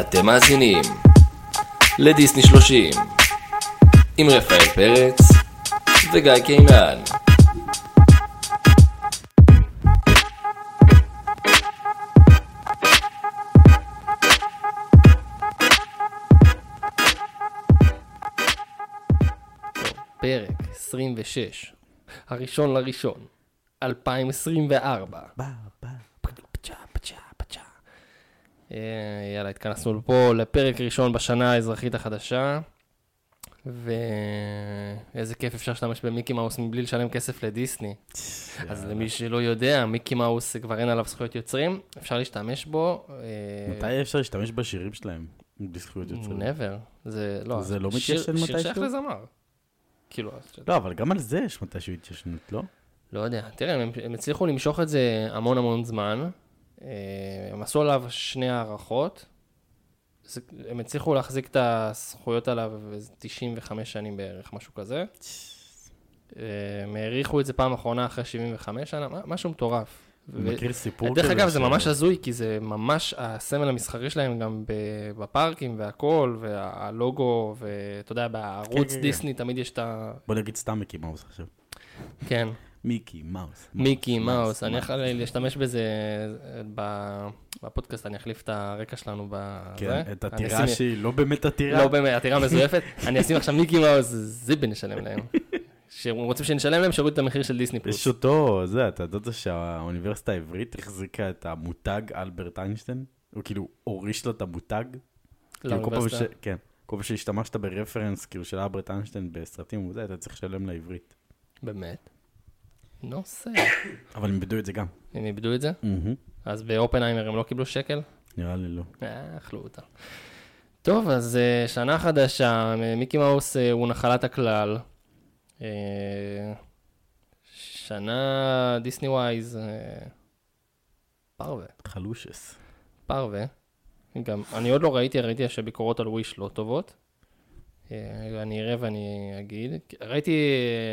אתם מאזינים לדיסני 30 עם רפאל פרץ וגיא קינן. פרק 26, הראשון לראשון, 2024. פצ'ה, יאללה, התכנסנו פה לפרק ראשון בשנה האזרחית החדשה, ואיזה כיף אפשר להשתמש במיקי מאוס מבלי לשלם כסף לדיסני. אז למי שלא יודע, מיקי מאוס כבר אין עליו זכויות יוצרים, אפשר להשתמש בו. אה, מתי אפשר להשתמש בשירים שלהם? בזכויות יוצרים. never. זה לא, זה לא מתיישן שיר שייך מתישהו? לזמר. כאילו, לא, אבל גם על זה יש מתישהו התיישנות, לא? לא יודע, תראה, הם, הם הצליחו למשוך את זה המון המון זמן. אה, הם עשו עליו שני הערכות. הם הצליחו להחזיק את הזכויות עליו איזה 95 שנים בערך, משהו כזה. אה, הם האריכו את זה פעם אחרונה אחרי 75 שנה, משהו מטורף. מכיר סיפור דרך כזה אגב, זה ממש הזוי, כי זה ממש הסמל המסחרי שלהם גם בפארקים והכל, והלוגו, ואתה יודע, בערוץ כן, כן. דיסני תמיד יש את ה... בוא נגיד סתם מיקי מאוס עכשיו. כן. מיקי מאוס. מיקי מאוס, אני. יכול להשתמש בזה אה, בפודקאסט, אני אחליף את הרקע שלנו בזה. כן, את עתירה אשים- שהיא לא באמת עתירה. לא באמת, עתירה מזויפת, אני אשים עכשיו מיקי מאוס, זיבי נשלם להם. שרוצים שנשלם להם, שיורידו את המחיר של דיסני פלוס. יש אותו, זה, אתה ידעת שהאוניברסיטה העברית החזיקה את המותג אלברט איינשטיין? הוא כאילו הוריש לו את המותג? כאילו. לאוניברסיטה. כן. כל פעם שהשתמשת ברפרנס כאילו של אלברט איינשטיין בסרטים וזה, אתה צריך לשלם לעברית. באמת. נושא. אבל הם איבדו את זה גם. הם איבדו את זה? אז באופנהיימר הם לא קיבלו שקל? נראה לי לא. אה, אכלו אותה. טוב, אז אה, שנה חדשה, מיקי מאוס אה, הוא נחלת הכלל. אה, שנה דיסני ווייז, אה, פרווה, חלושס. פרווה. גם, אני עוד לא ראיתי, ראיתי שהביקורות על וויש לא טובות. אה, אני אראה ואני אגיד. ראיתי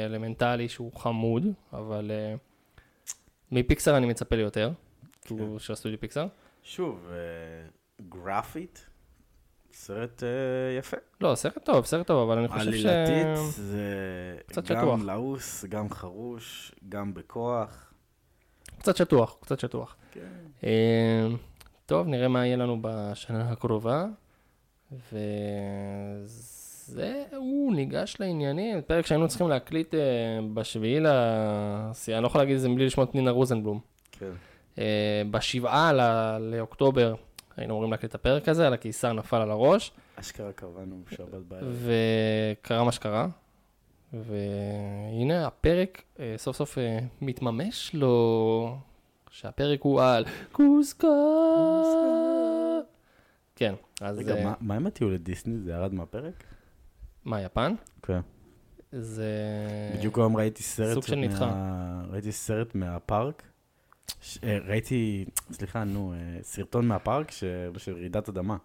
אלמנטלי שהוא חמוד, אבל אה, מפיקסר אני מצפה ליותר. הוא של הסטודיו פיקסר. שוב, אה, גרפית, סרט אה, יפה. לא, סרט טוב, סרט טוב, אבל אני חושב ש... עלילתית זה קצת שטוח. גם לעוס, גם חרוש, גם בכוח. קצת שטוח, קצת שטוח. כן. אה, טוב, נראה מה יהיה לנו בשנה הקרובה. וזהו, ניגש לעניינים. פרק שהיינו צריכים להקליט אה, בשביעי לסיעה, אני לא יכול להגיד את זה בלי לשמוע את נינה רוזנבלום. כן. אה, בשבעה ל- לאוקטובר היינו אמורים להקליט את הפרק הזה, על הקיסר נפל על הראש, אשכרה קבענו בשבת בערב. וקרה מה שקרה. והנה הפרק אה, סוף סוף אה, מתממש לו, שהפרק הוא על קוסקו. כן, אז רגע, מה עם הטיול לדיסני? זה ירד מהפרק? מה, יפן? כן. זה... בדיוק היום ראיתי סרט סוג של מה- נדחה. ראיתי סרט מהפארק. ש- אה, ראיתי, סליחה, נו, אה, סרטון מהפארק ש- של רעידת אדמה.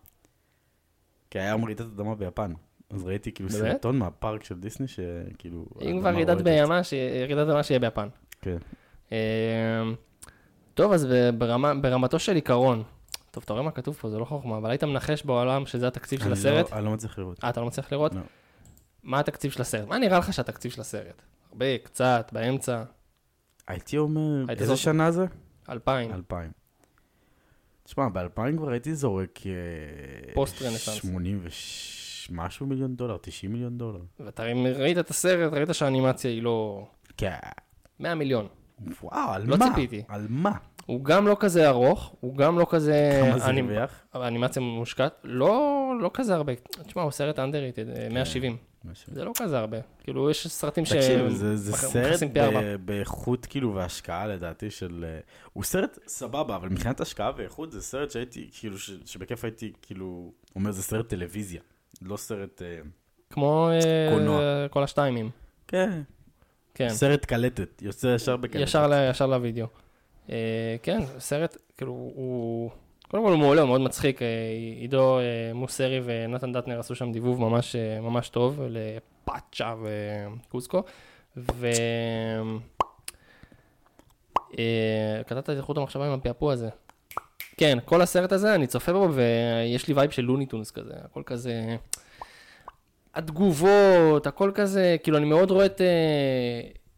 כי היה רעידת אדמה ביפן. אז ראיתי כאילו באמת? סרטון מהפארק של דיסני שכאילו... אם כבר רעידת רועדת. בימה, ש- רעידת אדמה שיהיה ביפן. כן. אה, טוב, אז ברמה, ברמתו של עיקרון, טוב, אתה רואה מה כתוב פה, זה לא חוכמה, אבל היית מנחש בעולם שזה התקציב של אני הסרט? לא- אני לא מצליח לראות. אה, אתה לא מצליח לראות? לא. מה התקציב של הסרט? מה נראה לך שהתקציב של הסרט? הרבה, קצת, באמצע, הייתי אומר, היית איזה זאת- שנה זה? אלפיים. 2000. תשמע, ב-2000 כבר הייתי זורק... אה, פוסט רנסאנס. 80 ומשהו מיליון דולר, 90 מיליון דולר. ואתה ראית את הסרט, ראית שהאנימציה היא לא... כן. 100 מיליון. וואו, על לא מה? ציפיתי. על מה? הוא גם לא כזה ארוך, הוא גם לא כזה... כמה זה הרוויח? האנימציה מושקעת, לא, לא כזה הרבה. תשמע, הוא סרט underrated, כן. 170. משהו. זה לא כזה הרבה. כאילו, יש סרטים ש... תקשיב, זה, זה סרט. ב- באיכות כאילו והשקעה לדעתי של... אה, הוא סרט סבבה, אבל מבחינת השקעה ואיכות זה סרט שהייתי, כאילו, ש- שבכיף הייתי, כאילו, אומר זה סרט טלוויזיה, לא סרט... אה, כמו אה, קולנוע. כל השתיימים. כן, כן. סרט קלטת, יוצא ישר בקלטת. ישר, ל- ישר לוידאו. אה, כן, סרט, כאילו, הוא... קודם כל הוא מעולה, הוא מאוד מצחיק. אה, עידו אה, מוסרי ונתן דטנר עשו שם דיבוב ממש, אה, ממש טוב לפאצ'ה וקוסקו. ו... קטעת את איכות המחשבה עם הפיעפוע הזה. כן, כל הסרט הזה, אני צופה בו, ויש לי vibe של Looney Tunes כזה, הכל כזה... התגובות, הכל כזה, כאילו, אני מאוד רואה את,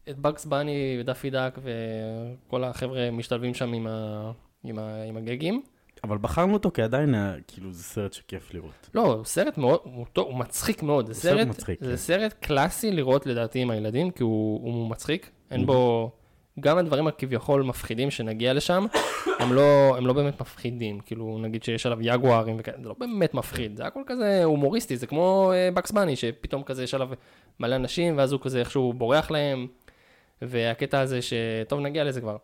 את בגס בני ודאפי דאק וכל החבר'ה משתלבים שם עם, ה, עם, ה, עם הגגים. אבל בחרנו אותו כי עדיין, אה, כאילו, זה סרט שכיף לראות. לא, הוא סרט מאוד, הוא, טוב, הוא מצחיק מאוד. הוא סרט סרט, מצחיק, זה כן. סרט קלאסי לראות לדעתי עם הילדים, כי הוא, הוא מצחיק. אין בו, גם הדברים הכביכול מפחידים שנגיע לשם, הם לא, הם לא באמת מפחידים. כאילו, נגיד שיש עליו יגוארים וכאלה, זה לא באמת מפחיד, זה הכל כזה הומוריסטי, זה כמו בקס בני, שפתאום כזה יש עליו מלא אנשים, ואז הוא כזה איכשהו בורח להם, והקטע הזה שטוב, נגיע לזה כבר.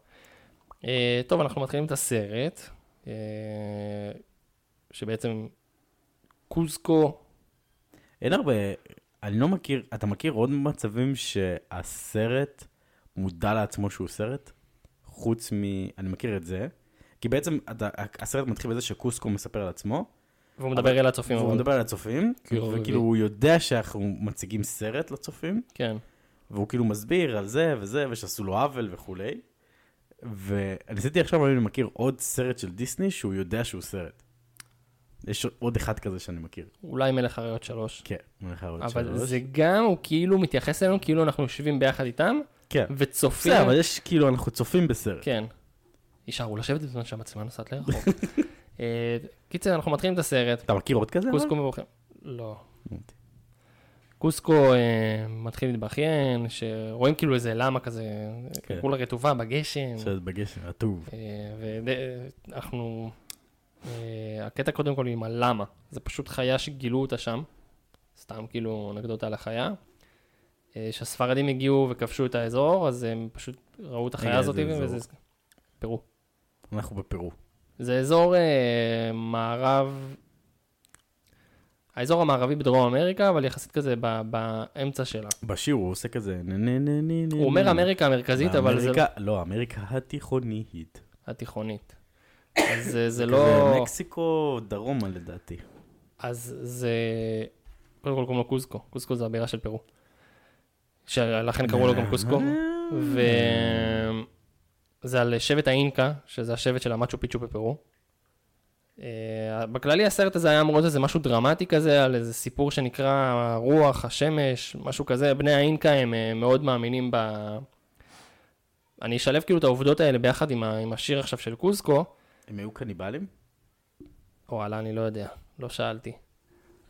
אה, טוב, אנחנו מתחילים את הסרט, אה, שבעצם קוזקו אין הרבה, אני לא מכיר, אתה מכיר עוד מצבים שהסרט מודע לעצמו שהוא סרט? חוץ מ... אני מכיר את זה. כי בעצם אתה, הסרט מתחיל בזה שקוסקו מספר על עצמו, והוא מדבר אל הצופים. והוא אבל- מדבר על הצופים, כאילו, וכאילו הוא יודע שאנחנו מציגים סרט לצופים, כן. והוא כאילו מסביר על זה וזה, ושעשו לו עוול וכולי. ואני ניסיתי עכשיו אם אני מכיר עוד סרט של דיסני שהוא יודע שהוא סרט. יש עוד אחד כזה שאני מכיר. אולי מלך הריות שלוש. כן, מלך אבל שלוש. זה גם, הוא כאילו מתייחס אלינו כאילו אנחנו יושבים ביחד איתם, כן. וצופים. בסדר, אבל יש כאילו, אנחנו צופים בסרט. כן. יישארו לשבת בזמן שהמצלמה נוסעת לרחוק. אה, קיצר, אנחנו מתחילים את הסרט, אתה מכיר עוד כזה? אבל? קוסקו מבוכים. לא. קוסקו אה, מתחיל להתבכיין, שרואים כאילו איזה למה כזה, כן. כולה רטובה בגשם. שאת בגשם, רטוב. ואנחנו, הקטע קודם כל עם הלמה, זה פשוט חיה שגילו אותה שם, סתם כאילו אנקדוטה על החיה. אה, כשהספרדים הגיעו וכבשו את האזור, אז הם פשוט ראו את החיה הזאת, וזה... פרו. אנחנו בפרו. זה אזור אה, מערב, האזור המערבי בדרום אמריקה, אבל יחסית כזה ב- באמצע שלה. בשיר הוא עושה כזה נה נה נה נה נה. הוא אומר אמריקה המרכזית, אבל זה לא, אמריקה התיכונית. התיכונית. אז זה לא... מקסיקו דרומה לדעתי. אז זה, קודם כל קוראים לו קוזקו, קוזקו זה הבירה של פרו. שלכן קראו לו גם קוסקו, וזה על שבט האינקה, שזה השבט של המאצ'ו פיצ'ו בפרו. אה, בכללי הסרט הזה היה אמור להיות איזה משהו דרמטי כזה, על איזה סיפור שנקרא רוח, השמש, משהו כזה, בני האינקה הם אה, מאוד מאמינים ב... אני אשלב כאילו את העובדות האלה ביחד עם, ה... עם השיר עכשיו של קוזקו, הם היו קניבלים? וואלה, אני לא יודע, לא שאלתי.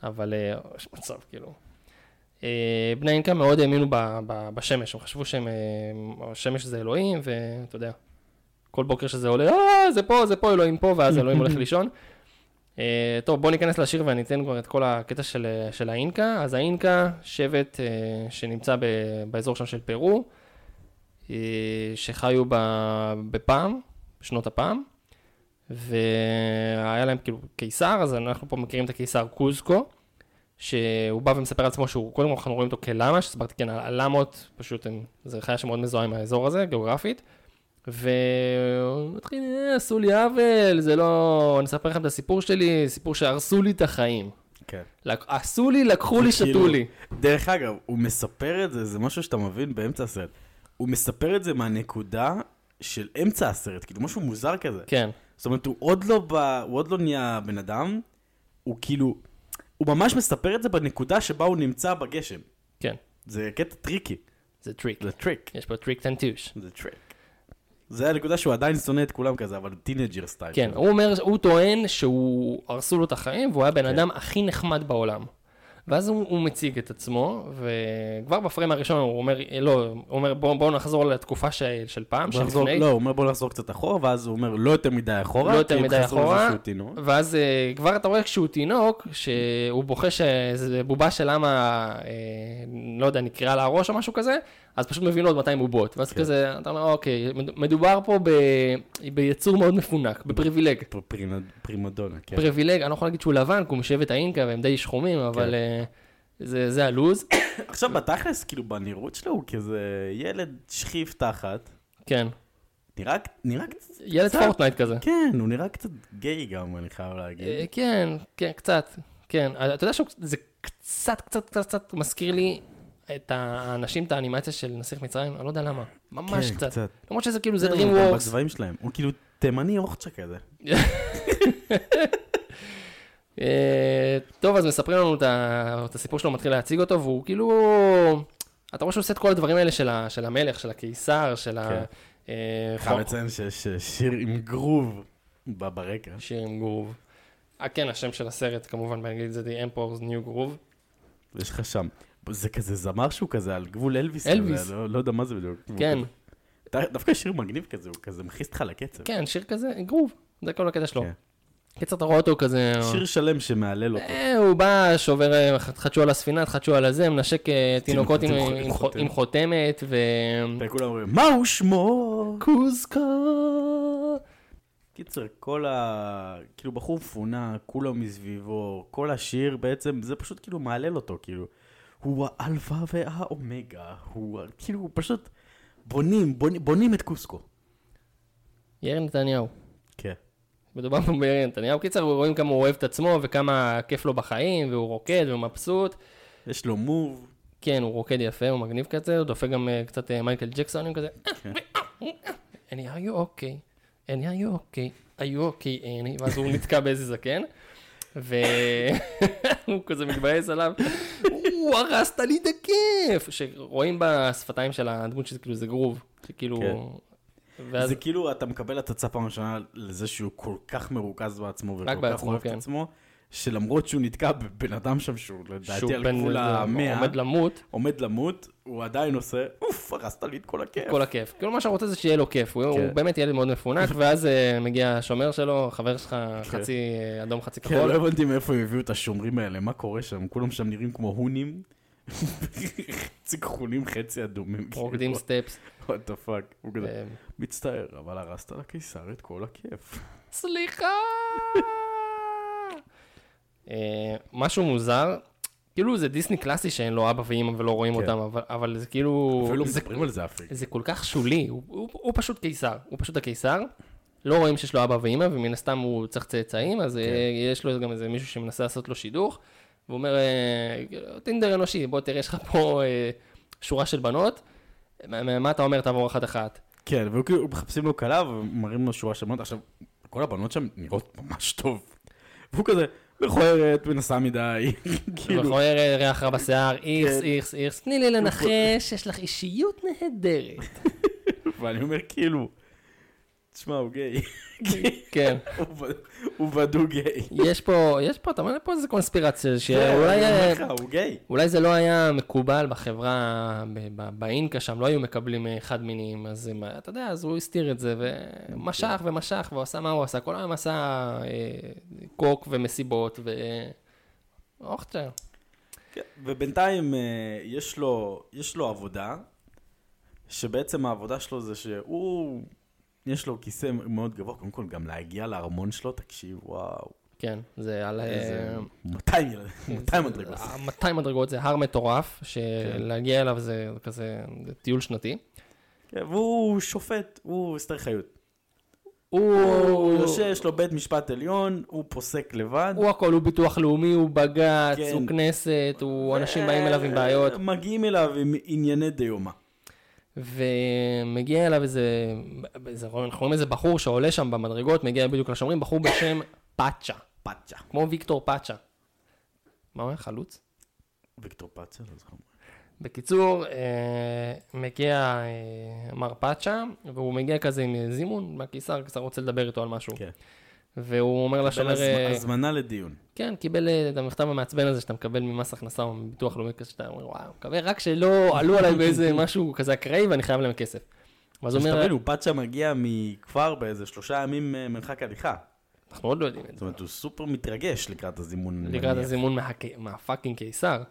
אבל אה, יש מצב, כאילו. בני אינקה מאוד האמינו ב- ב- בשמש, הם חשבו שהשמש זה אלוהים, ואתה יודע, כל בוקר שזה עולה, אה, זה פה, זה פה, אלוהים פה, ואז אלוהים הולך לישון. אה, טוב, בוא ניכנס לשיר ואני אתן כבר את כל הקטע של, של האינקה. אז האינקה, שבט אה, שנמצא ב, באזור שם של פרו, אה, שחיו ב- בפעם, בשנות הפעם. והיה להם כאילו קיסר, אז אנחנו פה מכירים את הקיסר קוזקו, שהוא בא ומספר על עצמו שהוא, קודם כל אנחנו רואים אותו כלמה, שסברתי כן, הלמות, פשוט הם, זה חיה שמאוד מזוהה עם האזור הזה, גיאוגרפית, והוא מתחיל, "אה, עשו לי עוול, זה לא, אני אספר לכם את הסיפור שלי, סיפור שהרסו לי את החיים. כן. לק- עשו לי, לקחו לי, כאילו- שתו לי. דרך אגב, הוא מספר את זה, זה משהו שאתה מבין באמצע הסרט. הוא מספר את זה מהנקודה של אמצע הסרט, כאילו משהו מוזר כזה. כן, זאת אומרת, הוא עוד לא, ב... הוא עוד לא נהיה בן אדם, הוא כאילו, הוא ממש מספר את זה בנקודה שבה הוא נמצא בגשם. כן, זה קטע tricky, זה טריק. זה טריק, יש פה טריק טנטוש. זה טריק. זה הנקודה שהוא עדיין שונא את כולם כזה, אבל teenager style. כן. הוא אומר, הוא טוען שהוא, הרסו לו את החיים, והוא היה בן כן. אדם הכי נחמד בעולם. ואז הוא, הוא מציג את עצמו, וכבר בפריים הראשון הוא אומר, לא, הוא אומר, בואו בוא נחזור לתקופה ש, של פעם, נחזור, שלפני, לא, הוא אומר בוא נחזור קצת אחורה, ואז הוא אומר לא יותר מדי אחורה, לא יותר מדי אחורה. ואז אה, כבר אתה רואה כשהוא תינוק, שהוא בוכה שזה בובה של למה, אה, לא יודע, נקרעה לה הראש או משהו כזה, אז פשוט מביא לו עוד 200 בובות. ואז כן. כזה, אתה אומר, אוקיי, מד- מדובר פה ב, ביצור מאוד מפונק, בפריבילג. פר- פרימד- פרימדונה, כן. פריבילג, אני לא יכול להגיד שהוא לבן, כי הוא משבט האינקה והם די שחומים, אבל אה, זה, זה הלוז. עכשיו בתכלס, כאילו בנראות שלו הוא כזה ילד שכיב תחת, כן, נראה, נראה קצת, ילד קצת. פורטנייט כזה. כן, הוא נראה קצת גיי גם, אני חייב להגיד. אה, כן, כן, קצת, כן. אתה יודע שזה קצת, קצת, קצת, קצת מזכיר לי את האנשים, את האנימציה של נסיך מצרים, אני לא יודע למה, ממש כן, קצת. קצת. למרות שזה כאילו, זה DreamWorks. בצבעים שלהם. הוא כאילו תימני אוכצ'ה כזה. אה, טוב, אז מספרים לנו את ה- את הסיפור שלו, מתחיל להציג אותו, והוא כאילו... אתה רואה שהוא עושה את כל הדברים האלה של ה- של המלך, של הקיסר, של ה... כן. אה, חייב לציין שיש שיר עם גרוב ברקע. שיר עם גרוב. אה, כן, השם של הסרט כמובן באנגלית זה The Emperor's New Groove. ויש לך שם. זה כזה זמר שהוא כזה על גבול אלוויס. אלוויס. לא לא יודע מה זה בדיוק. כן, דווקא שיר מגניב כזה, הוא כזה מכניס אותך לקצב. כן, שיר כזה, גרוב, זה כל הקטע שלו. כן. קיצר, אתה רואה אותו כזה... שיר שלם שמהלל אותו. אה, הוא בא, שובר, אה, חדשו על הספינה, חדשו על הזה, מנשק אה, תינוקות עם- חותמת. ו... וכולם אומרים, מהו שמו? קוסקו. קיצר, כל ה... כאילו, בחור מפונק, כולם מסביבו, כל השיר בעצם, זה פשוט כאילו מהלל אותו, כאילו. הוא האלפא והאומגה, הוא כאילו, הוא פשוט בונים, בונים, בונים את קוסקו. יאיר נתניהו. כן. מדובר פה ביאיר נתניהו. קיצר, רואים כמה הוא אוהב את עצמו וכמה כיף לו בחיים, והוא רוקד והוא מבסוט. יש לו move. כן, הוא רוקד יפה, הוא מגניב כזה, הוא דופק גם אה, קצת אה, מייקל ג'קסונים כזה. כן. Annie, are you okay? Annie, are you okay? are you okay, Annie? ואז הוא נתקע באיזה זקן. והוא כזה מתבאס עליו, הוא הרסת לי את הכיף! שרואים בשפתיים של הדמות שזה כאילו זה גרוב, שכאילו... כן. ואז זה כאילו, אתה מקבל הצצה פעם ראשונה לזה שהוא כל כך מרוכז בעצמו, וכל כך בעצמו, אוהב את כן. עצמו, שלמרות שהוא נתקע בבן אדם שם, שהוא לדעתי על גבול המאה, עומד למות, עומד למות, הוא עדיין עושה, אוף, הרסת לי את כל הכיף. כל הכיף. כאילו מה שהוא רוצה זה שיהיה לו כיף, הוא, כן. באמת ילד מאוד מפונק, ואז uh, מגיע השומר שלו, חבר שלך כן. חצי אה, אדום חצי כן, כחול. לא הבנתי מאיפה הם הביאו את השומרים האלה, מה קורה שם? כולם שם נראים כמו הונים. חצי כחולים, חצי אדומים. רוקדים כאילו, סטפס. what the fuck. הוא כזה, אה, מצטער, אבל הרסת לקיסר את כל הכיף. סליחה! אה, משהו מוזר, כאילו זה דיסני קלאסי שאין לו אבא ואימא ולא רואים כן. אותם, אבל- אבל זה כאילו... אפילו זה- מדברים על זה אפילו. זה כל כך שולי, הוא, הוא, הוא פשוט קיסר, הוא פשוט הקיסר. לא רואים שיש לו אבא ואימא, ומן הסתם הוא צריך צאצאים, אז כן. כן. יש לו גם איזה מישהו שמנסה לעשות לו שידוך, והוא אומר, אה, טינדר אנושי, בוא תראה, יש לך פה אה, שורה של בנות, מה, מה- מה אתה אומר, תעבור אחת-אחת. כן, והוא כאילו, מחפשים לו כלה ומראים לו שורה של בנות. עכשיו, כל הבנות שם נראות ממש טוב. והוא כזה, מכוערת, מנסה מדי, כאילו, מכוער אה, ריח רע בשיער, איכס, כן. איכס, איכס, תני לי לנחש, יש לך אישיות נהדרת. ואני אומר כאילו, תשמע, הוא גיי. כן, הוא בדו גיי. יש פה, יש פה, אתה אומר, פה איזה קונספירציה, כן, שאולי... אה, הוא גיי. אולי זה לא היה מקובל בחברה, באינקה שם, לא היו מקבלים אה, חד מיניים, אז הם, אתה יודע, אז הוא הסתיר את זה, ומשך ומשך, והוא עשה מה הוא עשה, כל היום עשה אה, קוק ומסיבות, ו... אוכטר. כן, ובינתיים אה, יש לו, יש לו עבודה, שבעצם העבודה שלו זה שהוא, יש לו כיסא מאוד גבוה, קודם כל גם להגיע לארמון שלו, תקשיב, וואו, כן, זה על... איזה אה, 200 ילדים, 200 מדרגות. אה, 200 מדרגות זה הר מטורף. שלהגיע אליו זה כזה זה טיול שנתי. כן, והוא שופט, הוא אסתר חיות. הוא... יושב, יש לו בית משפט עליון, הוא פוסק לבד. הוא הכל, הוא ביטוח לאומי, הוא בג"ץ, כן. הוא כנסת, הוא אנשים באים אליו עם בעיות. אה, מגיעים אליו עם ענייני דיומא. ומגיע אליו איזה, איזה, אנחנו רואים איזה בחור שעולה שם במדרגות, מגיע בדיוק לשומרים, בחור בשם פאצ'ה, פאצ'ה. כמו ויקטור פאצ'ה. מה הוא היה? חלוץ? ויקטור פאצ'ה, לא זוכר. בקיצור, אה, מגיע אה, מר פאצ'ה, והוא מגיע כזה עם זימון מהקיסר, הקיסר רוצה לדבר איתו על משהו. כן. והוא אומר קיבל לשומר, הזמ- אה, הזמנה לדיון. כן, קיבל אה, את המכתב המעצבן הזה שאתה מקבל ממס הכנסה או מביטוח לאומי כזה, שאתה אומר, וואו, מקווה רק שלא עלו עליי באיזה משהו כזה אקראי ואני חייב להם כסף. ואז הוא אומר, הוא פאצ'ה מגיע מכפר באיזה שלושה ימים אה, מרחק הליכה. אנחנו עוד לא יודעים את זאת זה. אומרת, הוא סופר מתרגש לקראת הזימון. לקראת. הזימון מהפאקינג קיסר.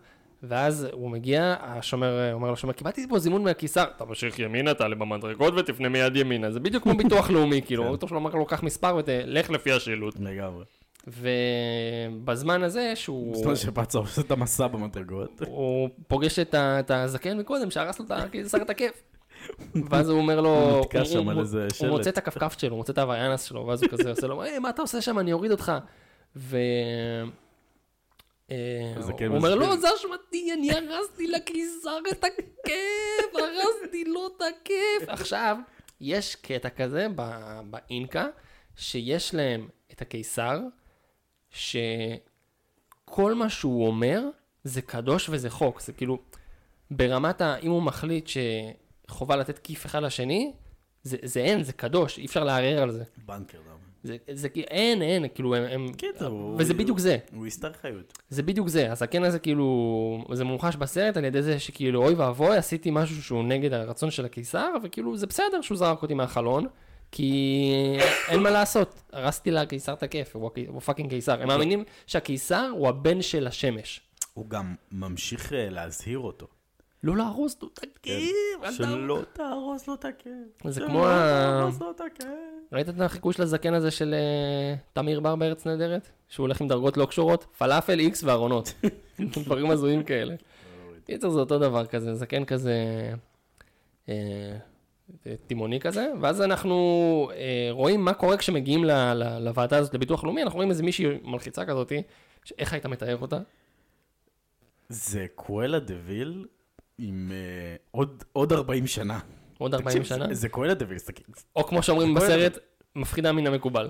ואז הוא מגיע, השומר אה, אומר לשומר, קיבלתי פה זימון מהקיסר, אתה ממשיך ימינה, תעלה במדרגות ותפנה מיד ימינה, זה בדיוק כמו ביטוח לאומי, כאילו, כן. האוטו שלו אמר לו, קח מספר ותלך לפי השילוט. לגמרי. ובזמן הזה שהוא... בזמן שפאצ'ה עושה את המסע במדרגות. הוא פוגש את הזקן מקודם, שהרס לו את הכיף. ואז הוא אומר לו, הוא נתקע שם על. מוצא את הכפכף שלו, הוא מוצא את הוויאנס שלו, ואז הוא כזה עושה לו, מה אתה עושה שם, אני אוריד אותך. אה, הוא אומר, מסביר. לא, זה אשמתי, אני הרסתי לקיסר את הכיף, הרסתי לו את הכיף. עכשיו, יש קטע כזה ב- באינקה, שיש להם את הקיסר, שכל מה שהוא אומר זה קדוש וזה חוק. זה כאילו, ברמת ה... אם הוא מחליט שחובה לתת כיף אחד לשני, זה, זה אין, זה קדוש, אי אפשר לערער על זה. בנקר? זה, זה כאילו, אין, אין, כאילו, הם... הם קיצר, הוא- וזה בדיוק זה. הוא הסתר חיות. זה בדיוק זה, הזקן הזה כאילו, זה מומחש בסרט על ידי זה שכאילו, אוי ואבוי, עשיתי משהו שהוא נגד הרצון של הקיסר, וכאילו, זה בסדר שהוא זרק אותי מהחלון, כי אין מה לעשות, הרסתי לקיסר את הכיף, הוא, הוא fucking קיסר. הם מאמינים שהקיסר הוא הבן של השמש. הוא גם ממשיך אה, להזהיר אותו. לא להרוס לו את תהרוס. שלא תהרוס לו את הכיף. זה שלא כמו ה- הכיף. ראית את החיקוי של הזקן הזה של אה, תמיר בר בארץ נהדרת? שהוא הולך עם דרגות לא קשורות? פלאפל, איקס וארונות. דברים הזויים כאלה. קיצר זה אותו דבר כזה, זקן כזה אה, תימוני כזה, ואז אנחנו אה, רואים מה קורה כשמגיעים ל- ל- לוועדה הזאת לביטוח לאומי, אנחנו רואים איזה מישהי מלחיצה כזאתי, איך היית מתאר אותה? זה קואלה דה ויל עם אה, עוד- עוד 40 שנה. עוד 40 תקשיב, שנה? זה- זה ויל. זה- או כמו שאומרים. בסרט, מפחידה מן המקובל.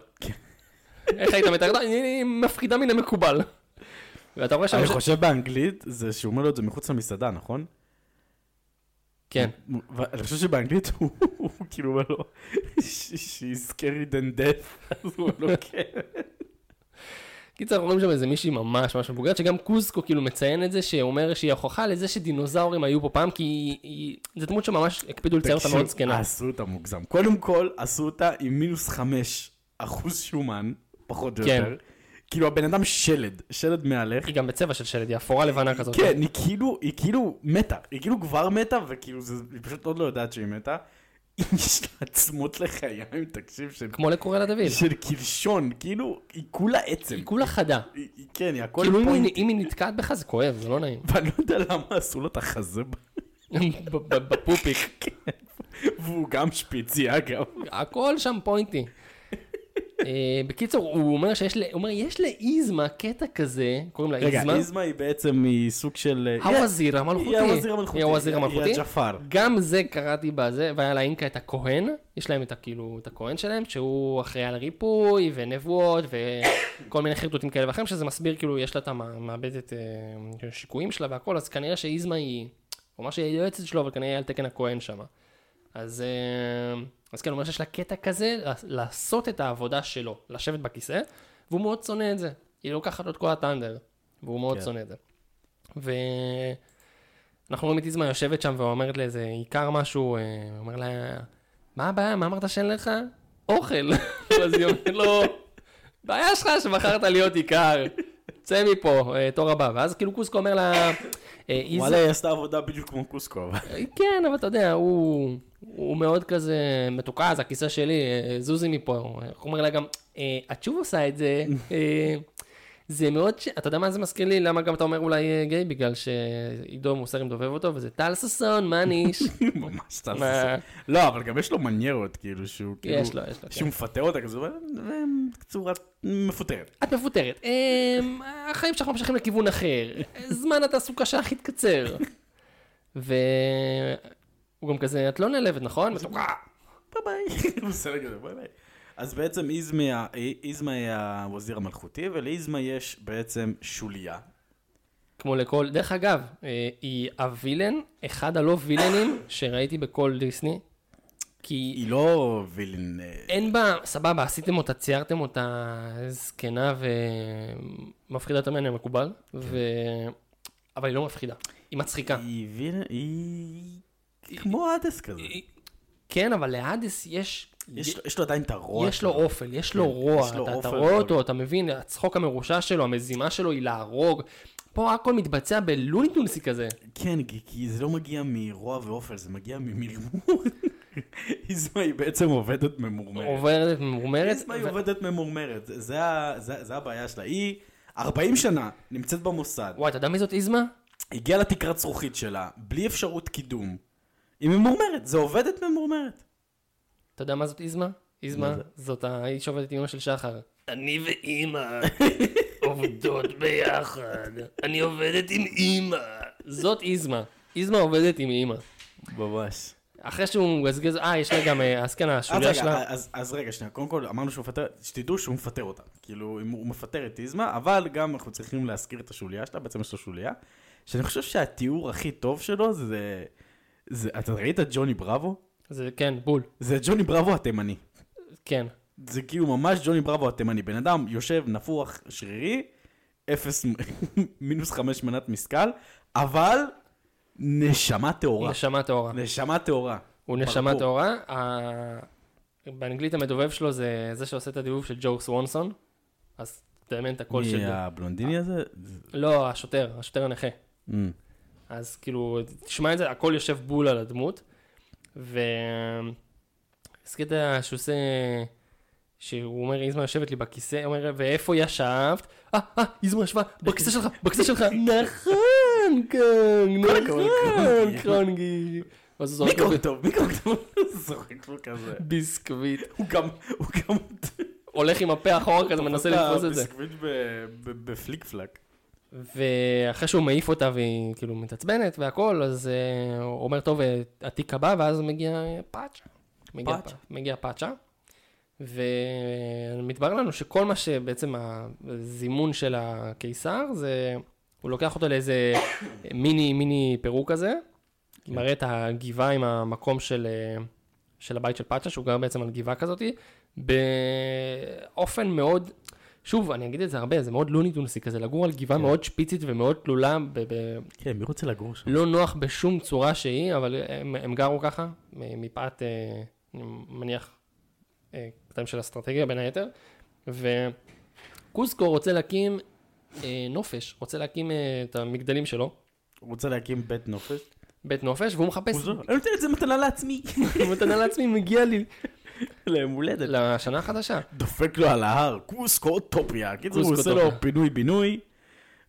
איך היית מתאר? היא מפחידה מן המקובל. ואתה רואה שם... אני חושב באנגלית זה שהוא אומר לו את זה מחוץ למסעדה, נכון? כן. ואני חושב שבאנגלית הוא הוא כאילו אומר לו, she's scary than death, אז הוא אומר לו כן. קיצר, אנחנו רואים שם איזה מישהי ממש ממש מבוגרת, שגם קוסקו כאילו מציין את זה, שאומר שהיא הוכחה לזה שדינוזאורים היו פה פעם, כי היא- היא... זו דמות שממש הקפידו לצייר אותה מאוד זקנה. עשו אותה מוגזם. קודם כל, עשו אותה עם מינוס חמש אחוז שומן, פחות או כן. יותר. כאילו הבן אדם שלד, שלד מהלך. היא גם בצבע של שלד, היא אפורה לבנה כזאת. כן, היא כאילו, היא כאילו מתה, היא כאילו כבר מתה, וכאילו, זה- היא פשוט עוד לא יודעת שהיא מתה. יש לה עצמות לחיים, תקשיב, של כמו לקורלה דוד. של קלשון, כאילו, היא כולה עצם. היא כולה חדה. היא- היא- כן, היא הכל כאילו פוינט. היא- אם היא נתקעת בך זה כואב, זה לא נעים. ואני לא יודע למה עשו לו את החזה, בפופיק. והוא גם שפיצי, אגב. הכל שם פוינטי. אה, בקיצור, הוא אומר שיש ל- הוא אומר, יש לאיזמה קטע כזה, קוראים לה רגע, איזמה. איזמה היא בעצם היא סוג של... הווזיר המלכותי. היא הווזיר המלכותי. היא הווזיר היא המלכותי. הג'פר. גם זה קראתי בזה, והיה לאינקה את הכהן, יש להם את ה- כאילו, את הכהן שלהם, שהוא אחראי על ריפוי ונבואות וכל מיני חרטוטים כאלה ואחרים, שזה מסביר כאילו, יש לה את המעבדת אה, שיקויים שלה והכל, אז כנראה שאיזמה היא, הוא אמר שהיא יועצת שלו, אבל כנראה היא על תקן הכהן שם. אז, אה, אז כן, הוא אומר שיש לה קטע כזה, לעשות את העבודה שלו, לשבת בכיסא, והוא מאוד שונא את זה. היא לוקחת לו את כל הטנדר, והוא מאוד כן. שונא את זה. ואנחנו רואים את איזמה יושבת שם ואומרת לאיזה עיקר משהו, אה, אומר לה, מה הבעיה, מה אמרת שאין לך? אוכל. אז היא אומרת לו, בעיה שלך שבחרת להיות עיקר, צא מפה, אה, תור הבא. ואז כאילו קוסקו אומר לה, אה, וואלה, היא עשתה עבודה בדיוק כמו קוסקו. אבל- כן, אבל אתה יודע, הוא, הוא מאוד כזה מתוקה, זה הכיסא שלי, אה, זוזי מפה. הוא אומר לה גם, אה, את שוב עושה את זה, אה, זה מאוד, ש... אתה יודע מה זה מזכיר לי? למה גם אתה אומר אולי אה, גיי? בגלל שעידו מוסרי מדובב אותו, וזה טל ששון, מה ניש? ממש טל? ששון. לא, אבל גם יש לו מניירות, כאילו, שהוא כאילו... יש לו, יש לו, כן. שהוא מפטר אותה כזה, בצורה מפוטרת. את מפוטרת. אמ, החיים שלך ממשיכים לכיוון אחר. זמן התעסוקה שלך התקצר. והוא גם כזה, את לא נעלבת, נכון? מתוקה. ביי ביי. אז בעצם איזמה איזמה היא הווזיר המלכותי, ולאיזמה יש בעצם שוליה. כמו לכל, דרך אגב, אה, היא הווילן, אחד הלא וילנים שראיתי בכל דיסני. כי היא לא וילן... אה, אין בה, סבבה, עשיתם אותה, ציירתם אותה זקנה ומפחידה יותר ממני המקובל, ו... אבל היא לא מפחידה, היא מצחיקה. היא וילן... היא... כמו אדס כזה. היא- כן, אבל להאדס יש... יש לו- יש לו עדיין את הרוע. יש לו. אופל, יש לו כן, רוע, יש לו אתה, אתה רואה. אותו, אתה מבין, הצחוק המרושע שלו, המזימה שלו היא להרוג. פה הכל מתבצע בלוניטונסי כזה. כן, כי- כי זה לא מגיע מרוע ואופל, זה מגיע ממרמור. איזמה היא בעצם עובדת ממורמרת. עוברת ממורמרת. איזמה היא עובדת ממורמרת, זה הבעיה שלה. היא 40 שנה נמצאת במוסד, וואי, אתה יודע מי זאת איזמה? הגיעה לתקרת זכוכית שלה, בלי אפשרות קידום. היא ממורמרת, זה עובדת ממורמרת. אתה יודע מה זאת איזמה? איזמה? זאת האיש שעובדת עם אמא של שחר. אני ואימא עובדות ביחד. אני עובדת עם אימא. זאת איזמה. איזמה עובדת עם אימא. ממש. אחרי שהוא מגזגז, אה, יש לה גם, אה, אז כן, אז השוליה שלה, אז, אז רגע, שנייה, קודם כל אמרנו שהוא מפטר, שתדעו שהוא מפטר אותה. כאילו, הוא מפטר את איזמה, אבל גם אנחנו צריכים להזכיר את השוליה שלה, בעצם יש לו שוליה, שאני חושב שהתיאור הכי טוב שלו זה... זה אתה ראית את ג'וני בראבו? זה כן, בול, זה ג'וני בראבו התימני. כן. זה כאילו ממש ג'וני בראבו התימני. בן אדם יושב נפוח שרירי, אפס, מינוס חמש מנת משכל, אבל נשמה טהורה. נשמה טהורה. נשמה טהורה. הוא נשמה. טהורה. באנגלית המדובב שלו זה זה שעושה את הדיבוב של ג'ו סוונסון. אז תאמן את הקול של... מי הבלונדיני הזה? זה- לא, השוטר, השוטר הנכה. Mm. אז כאילו, תשמע את זה, הכל יושב בול על הדמות. ו... אז קטע שהוא עושה, שהוא אומר, איזמה יושבת לי בכיסא, הוא אומר, ואיפה ישבת? אה, אה, איזמה ישבה בכיסא שלך, בכיסא שלך, נכון, כן, נכון, קרונגי. קרונגי. ואז הוא זורק מיקרו לו טוב, מיקרו טוב, זורק לו כזה. ביסקוויט. הוא גם, הוא גם... הולך עם הפה אחורה כזה, מנסה לתפוס את זה. ביסקוויט בפליק פלק. ואחרי שהוא מעיף אותה והיא כאילו מתעצבנת והכל, אז אה, הוא אומר, טוב, אה, התיק הבא, ואז מגיע פאצ'ה. מגיע פאצ'ה. מגיע פאצ'ה. ומתברר לנו שכל מה שבעצם הזימון של הקיסר, זה, הוא לוקח אותו לאיזה מיני, מיני פירוק כזה, מראה את הגבעה עם המקום של, אה, של הבית של פאצ'ה, שהוא גר בעצם על גבעה כזאתי, באופן מאוד, שוב, אני אגיד את זה הרבה, זה מאוד לוניטונסי כזה, לגור על גבעה מאוד שפיצית ומאוד תלולה, ב- ב- כן, מי רוצה לגור שם? לא נוח בשום צורה שהיא, אבל הם, הם גרו ככה, מפאת, אה, אני מניח, אה, קטעים של אסטרטגיה בין היתר, וקוסקו רוצה להקים אה, נופש, רוצה להקים אה, את המגדלים שלו, הוא רוצה להקים בית נופש. בית נופש, והוא מחפש, אני נותן את זה מתנה לעצמי. מתנה לעצמי, מגיע לי ליום הולדת. לשנה החדשה. דופק לו על ההר, קוסקו אוטופיה. קיצור, הוא עושה לו קוסקוטופיה. פינוי-בינוי.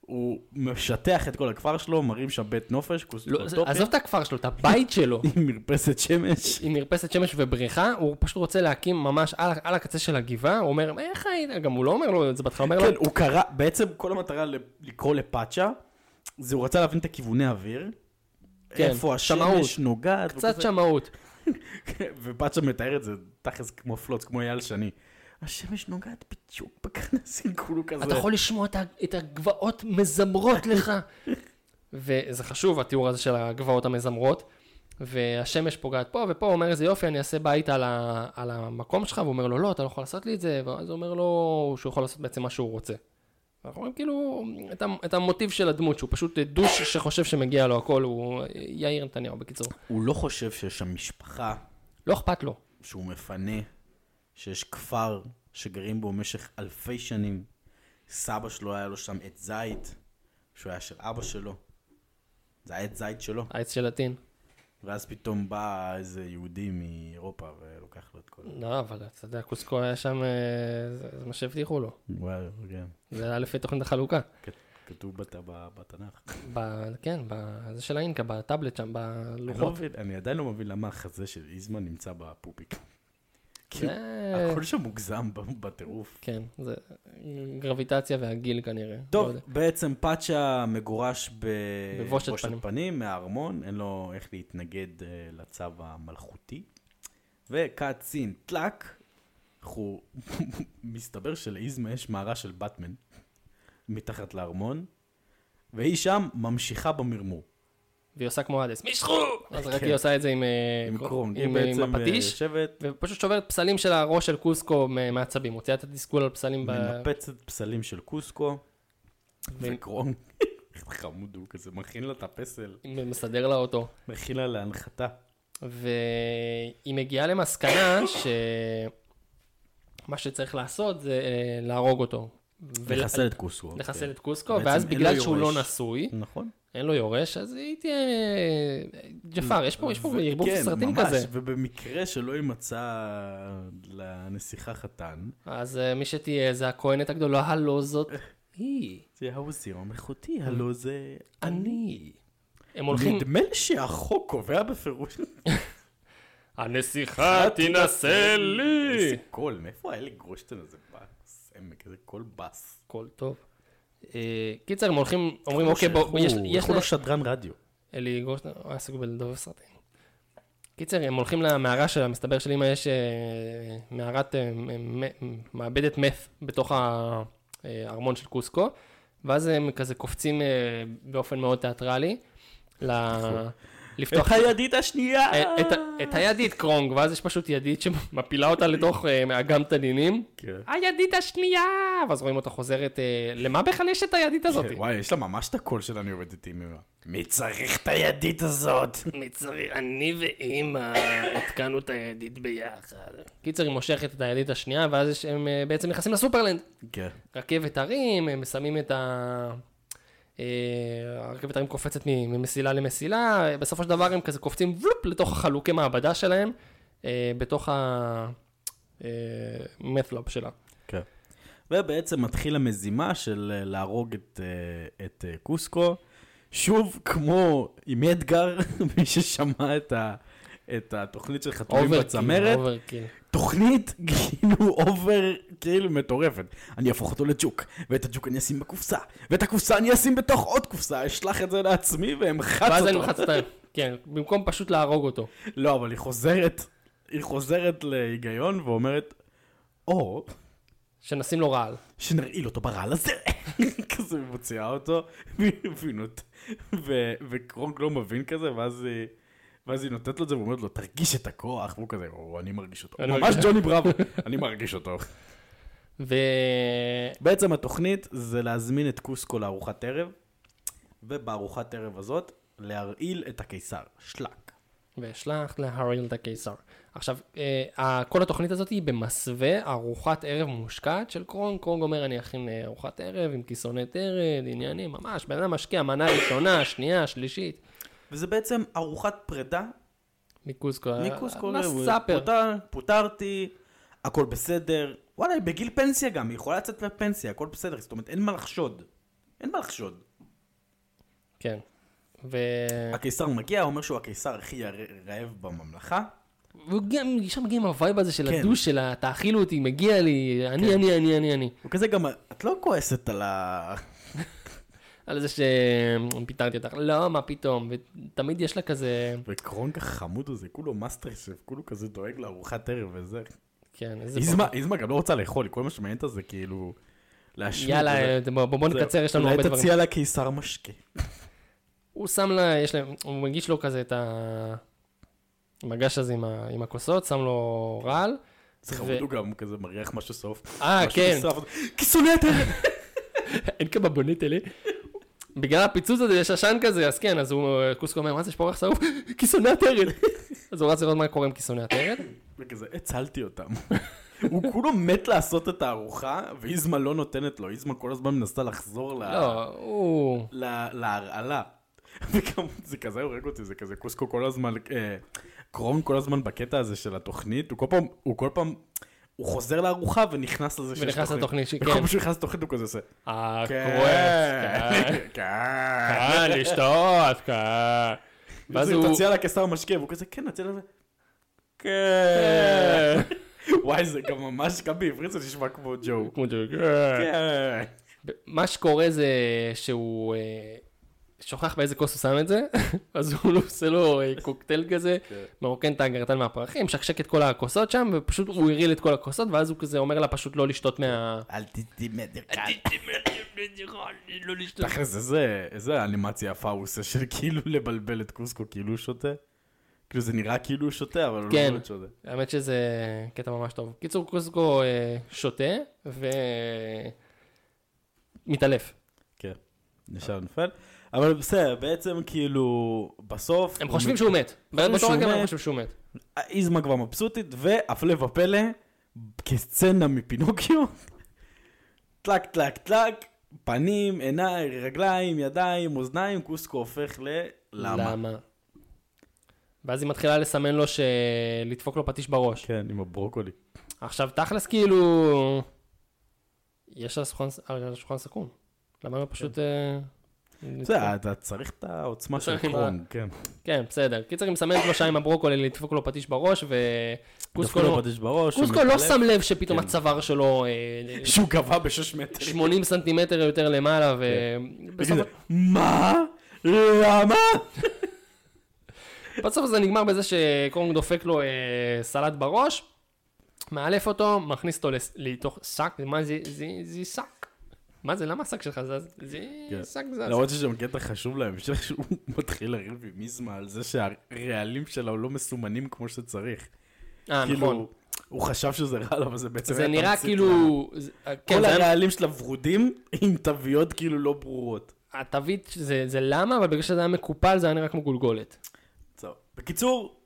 הוא משטח את כל הכפר שלו, מרים שם בית נופש, קוסקו לא. עזוב את הכפר שלו, את הבית שלו. עם מרפסת שמש. עם מרפסת שמש ובריכה, הוא פשוט רוצה להקים ממש על, על הקצה של הגבעה, הוא אומר, איך היית? גם הוא לא אומר לו את זה בהתחלה, הוא אומר כן, לו, הוא קרא, בעצם כל המטרה לקרוא לפאצ'ה, זה הוא רצה להבין את הכיווני אוויר. כן, איפה שמאות. השמש נוגעת. קצת. שמאות. ופאצ'ה מתאר את זה תכלס כמו פלוץ, כמו אייל שני. השמש נוגעת בדיוק בכנסים, כולו כזה. אתה יכול לשמוע את הגבעות מזמרות לך. וזה חשוב, התיאור הזה של הגבעות המזמרות. והשמש פוגעת פה ופה, הוא אומר איזה יופי, אני אעשה בית על, ה, על המקום שלך, והוא אומר לו, לא, אתה לא יכול לעשות לי את זה, ואז הוא אומר לו שהוא יכול לעשות בעצם מה שהוא רוצה. אנחנו רואים כאילו את, את המוטיב של הדמות, שהוא פשוט דוש שחושב שמגיע לו הכל, הוא יאיר נתניהו בקיצור. הוא לא חושב שיש שם משפחה לא אכפת לו. שהוא מפנה, שיש כפר שגרים בו במשך אלפי שנים. סבא שלו היה לו שם עץ זית, שהוא היה של אבא שלו. זה העץ זית שלו. העץ של הטין. ואז פתאום בא איזה יהודי מאירופה ולוקח לו את כל... לא, אבל אתה יודע, קוסקו היה שם, אה, זה, זה מה שהבטיחו לו. וואו, כן. זה היה לפי תוכנית החלוקה. כתוב בתנ"ך. כן, בזה של האינקה, בטאבלט שם, לא בלוחות. אני עדיין לא מבין למה החזה של איזמן נמצא בפופיק. כאילו. הכל שם מוגזם בטירוף. כן, זה גרביטציה והגיל כנראה. לא טוב, יודע. בעצם פאצ'ה מגורש בבושת. פנים מהארמון, אין לו איך להתנגד אה, לצו המלכותי. וקאט סין טלאק, אנחנו, מסתבר שלאיזמה יש מערה של באטמן מתחת לארמון, והיא שם ממשיכה במרמור. והיא עושה כמו אדס, מישכו! אז רק כן. היא עושה את זה עם, אה, עם קרום, עם, בעצם עם אה, הפטיש, יושבת, ופשוט שוברת פסלים של הראש של קוסקו מעצבים, מוציאה את התסכול על פסלים, ב... מנפצת פסלים של קוסקו, ו- וקרום, חמוד הוא כזה, מכין לה את הפסל, מסדר לה אותו. מכין לה להנחתה. והיא מגיעה למסקנה שמה שצריך לעשות זה אה, להרוג אותו. ול- לחסל את קוסקו. לחסל כן. את קוסקו, ואז בגלל שהוא לא. נשוי, נכון. אין לו יורש, אז היא תהיה... ג'עפר, יש פה, ערבוב כן, סרטים ממש, כזה. ובמקרה שלא יימצא לנסיכה חתן, אז אה, מי שתהיה זה הכהנת הגדולה, הלא זאת היא, זה הווזיר המלכותי, הלא זה אני. הם הולכים... נדמה לי שהחוק קובע בפירוש. הנסיכה תינשא לי! איזה קול, מאיפה אלי גורנשטיין הזה בעומק, איזה קול בס. הכל טוב. אה, קיצר, הם הולכים, אומרים, אוקיי, בוא, יש- איך הוא לא שדרן רדיו? אלי גושטיין, הוא היה עסוק בלדובב סרטים. קיצר, הם הולכים למערה שלה, מסתבר שלאמא יש אה, מערת אה, מעבדת מת בתוך הארמון של קוסקו, ואז הם כזה קופצים באופן מאוד תיאטרלי, לפתוח הידית השנייה! אה, את את הידית קרונג, ואז יש פשוט ידית שמפילה אותה לתוך אה, אגם תנינים. כן. הידית השנייה! ואז רואים אותה חוזרת, אה, למה בכלל יש את הידית הזאת? וואי, יש לה ממש את הקול של אני עובד איתי ממנה. מי צריך את הידית הזאת? מצרי, אני ואימא התקנו את הידית ביחד. קיצר, היא מושכת את הידית השנייה, ואז הם בעצם נכנסים לסופרלנד. כן. רכבת הרים, הם שמים את ה... אה, הרכבת הרים קופצת ממסילה למסילה, בסופו של דבר הם כזה קופצים ולופ לתוך החלוקי מעבדה שלהם, אה, בתוך המת'לופ שלה. כן. ובעצם מתחיל המזימה של אה, להרוג את, אה, את אה, קוסקו. שוב, כמו עם אדגר, מי ששמע את, ה, את התוכנית של חתולים בצמרת, overkill. תוכנית כאילו over, כאילו מטורפת. אני אהפוך אותו לג'וק, ואת הג'וק אני אשים בקופסה, ואת הקופסה אני אשים בתוך עוד קופסה, אשלח את זה לעצמי ואמחץ ואז אני אותו. מחץ את ה... כן, במקום פשוט להרוג אותו. לא, אבל היא חוזרת, היא חוזרת להיגיון ואומרת, או שנשים לו רעל. שנרעיל אותו ברעל הזה. כזה היא מוציאה אותו, והיא- והיא נות- ו- וקרונק לא מבין כזה, ואז היא... ואז היא נותנת לו את זה ואומרת לו, תרגיש את הכוח, והוא כזה, או, אני מרגיש אותו. ממש ג'וני בראבו, אני מרגיש אותו. ו... בעצם התוכנית זה להזמין את קוסקו לארוחת ערב, ובארוחת ערב הזאת, להרעיל את הקיסר, שלק. ואשלח להריל את הקיסר. עכשיו, אה, כל התוכנית הזאת היא במסווה ארוחת ערב מושקעת של קרונג. קרונג אומר, אני אכין אה, ארוחת ערב עם כיסוני תרד, עניינים, ממש, בן אדם משקיע מנה ראשונה, שנייה, שלישית. וזה בעצם ארוחת פרידה מקוסקו. מקוסקו. לסאפר. פוטר, פוטרתי, הכל בסדר. וואלה, היא בגיל פנסיה גם, היא יכולה לצאת לפנסיה, הכל בסדר, זאת אומרת, אין מה לחשוד. אין מה לחשוד. כן. ו... הקיסר מגיע, אומר שהוא הקיסר הכי רעב בממלכה. והוא גם ישר מגיע עם ה vibe הזה של כן. ה douche של ה- תאכילו אותי, מגיע לי, אני, אני, אני, אני, אני. הוא כזה גם, את לא כועסת על ה... על זה שפיטרתי אותך, לא, מה פתאום, ותמיד יש לה כזה, וקרונק החמוד הזה, כולו מאסטר שף, כולו כזה דואג לארוחת ערב וזה. כן, איזה... איזמה, איזמה גם לא רוצה לאכול, כל מה שמעניין אותה זה כאילו... להשמיד. יאללה, וזה. בוא בוא נקצר, יש לנו הרבה אולי דברים. תציע לקיסר משקה. הוא שם לה, יש להם, הוא מגיש לו כזה את המגש הזה עם, ה, עם הכוסות, שם לו רעל. זה ו- חמוד, הוא גם כזה מריח משהו סוף. אה, כן. הטרם! אין כמה בונט אלה. בגלל הפיצוץ הזה יש עשן כזה, אז כן, אז הוא, קוסקו אומר, מה זה, יש פה אורך שרוף? כיסוני הטרד. אז הוא רץ לראות מה קורה עם כיסוני הטרד. וכזה, הצלתי אותם. הוא כולו מת לעשות את הארוחה, ואיזמה לא נותנת לו, איזמה כל הזמן מנסה לחזור לא, להרעלה. וגם זה כזה הורג אותי, זה כזה קוסקו כל הזמן, אה, קרון כל הזמן בקטע הזה של התוכנית, הוא כל פעם, הוא כל פעם, הוא חוזר לארוחה ונכנס לזה שיש ונכנס לתוכנית, וכל כן. פעם שהוא נכנס לתוכנית הוא כזה עושה, אה, כן, כואב, כן. לשתות, כן. ואז הוא... תציע לקיסר משקה, והוא כזה, כן, נציע לזה. כן. וואי, זה גם ממש, גם בעברית זה נשמע כמו ג'ו. כמו זה, כן. כן. מה שקורה זה שהוא אה, שוכח באיזה כוס הוא שם את זה, אז הוא עושה לו אה, קוקטייל כזה, כן. מרוקן את האגרטן מהפרחים, משקשק את כל הכוסות שם, ופשוט הוא הרעיל את כל הכוסות, ואז הוא כזה אומר לה פשוט לא לשתות מה... אל תדעי מדרקל. לא לשתות. תכל'ס, איזה, אנימציה יפה הוא עושה של כאילו לבלבל את קוסקו כאילו הוא שותה. כאילו זה נראה כאילו הוא שותה, אבל הוא כן. לא באמת שותה. האמת שזה קטע ממש טוב. קיצור, קוסקו אה, שותה ומתעלף. כן, נשאר נופל. אבל בסדר, בעצם כאילו, בסוף... הם חושבים שהוא מת. באותו רגע הם. חושבים שהוא מת. איזמה כבר מבסוטית, והפלא ופלא, כסצנה מפינוקיו, טלק טלק טלק, פנים, עיניים, רגליים, ידיים, אוזניים, קוסקו הופך ל... למה? למה? ואז היא מתחילה לסמן לו שלדפוק לו פטיש בראש. כן, עם הברוקולי. עכשיו, תכלס כאילו... יש על השולחן- על השולחן סכו"ם. למה לא פשוט... בסדר, אתה צריך את העוצמה של קרונג, כן. כן, בסדר. קיצר, היא מסמנת לו שם עם הברוקולי לדפוק לו פטיש בראש, וקוסקו לא... לו פטיש בראש, קוסקו הוא לא. שם לב שפתאום כן. הצוואר שלו אה, שהוא גבה בשש מטר. 80 סנטימטר יותר למעלה, ובסוף... וכזה, מה? למה? בסוף זה נגמר בזה שקורנג דופק לו אה, סלט בראש, מאלף אותו, מכניס אותו לתוך שק, מה זה, זה שק. מה זה, למה השק שלך זז? זה כן. שק זז. למרות שיש שם קטע חשוב להמשך שהוא מתחיל לריב עם מיזמה על זה שהרעלים שלו לא מסומנים כמו שצריך. אה, כאילו, נכון. הוא חשב שזה רע אבל זה בעצם זה נראה כאילו... כן, כל היה- הרעלים שלה ורודים עם תוויות כאילו לא ברורות. התווית זה זה למה, אבל בגלל שזה היה מקופל זה היה נראה כמו גולגולת. טוב. בקיצור,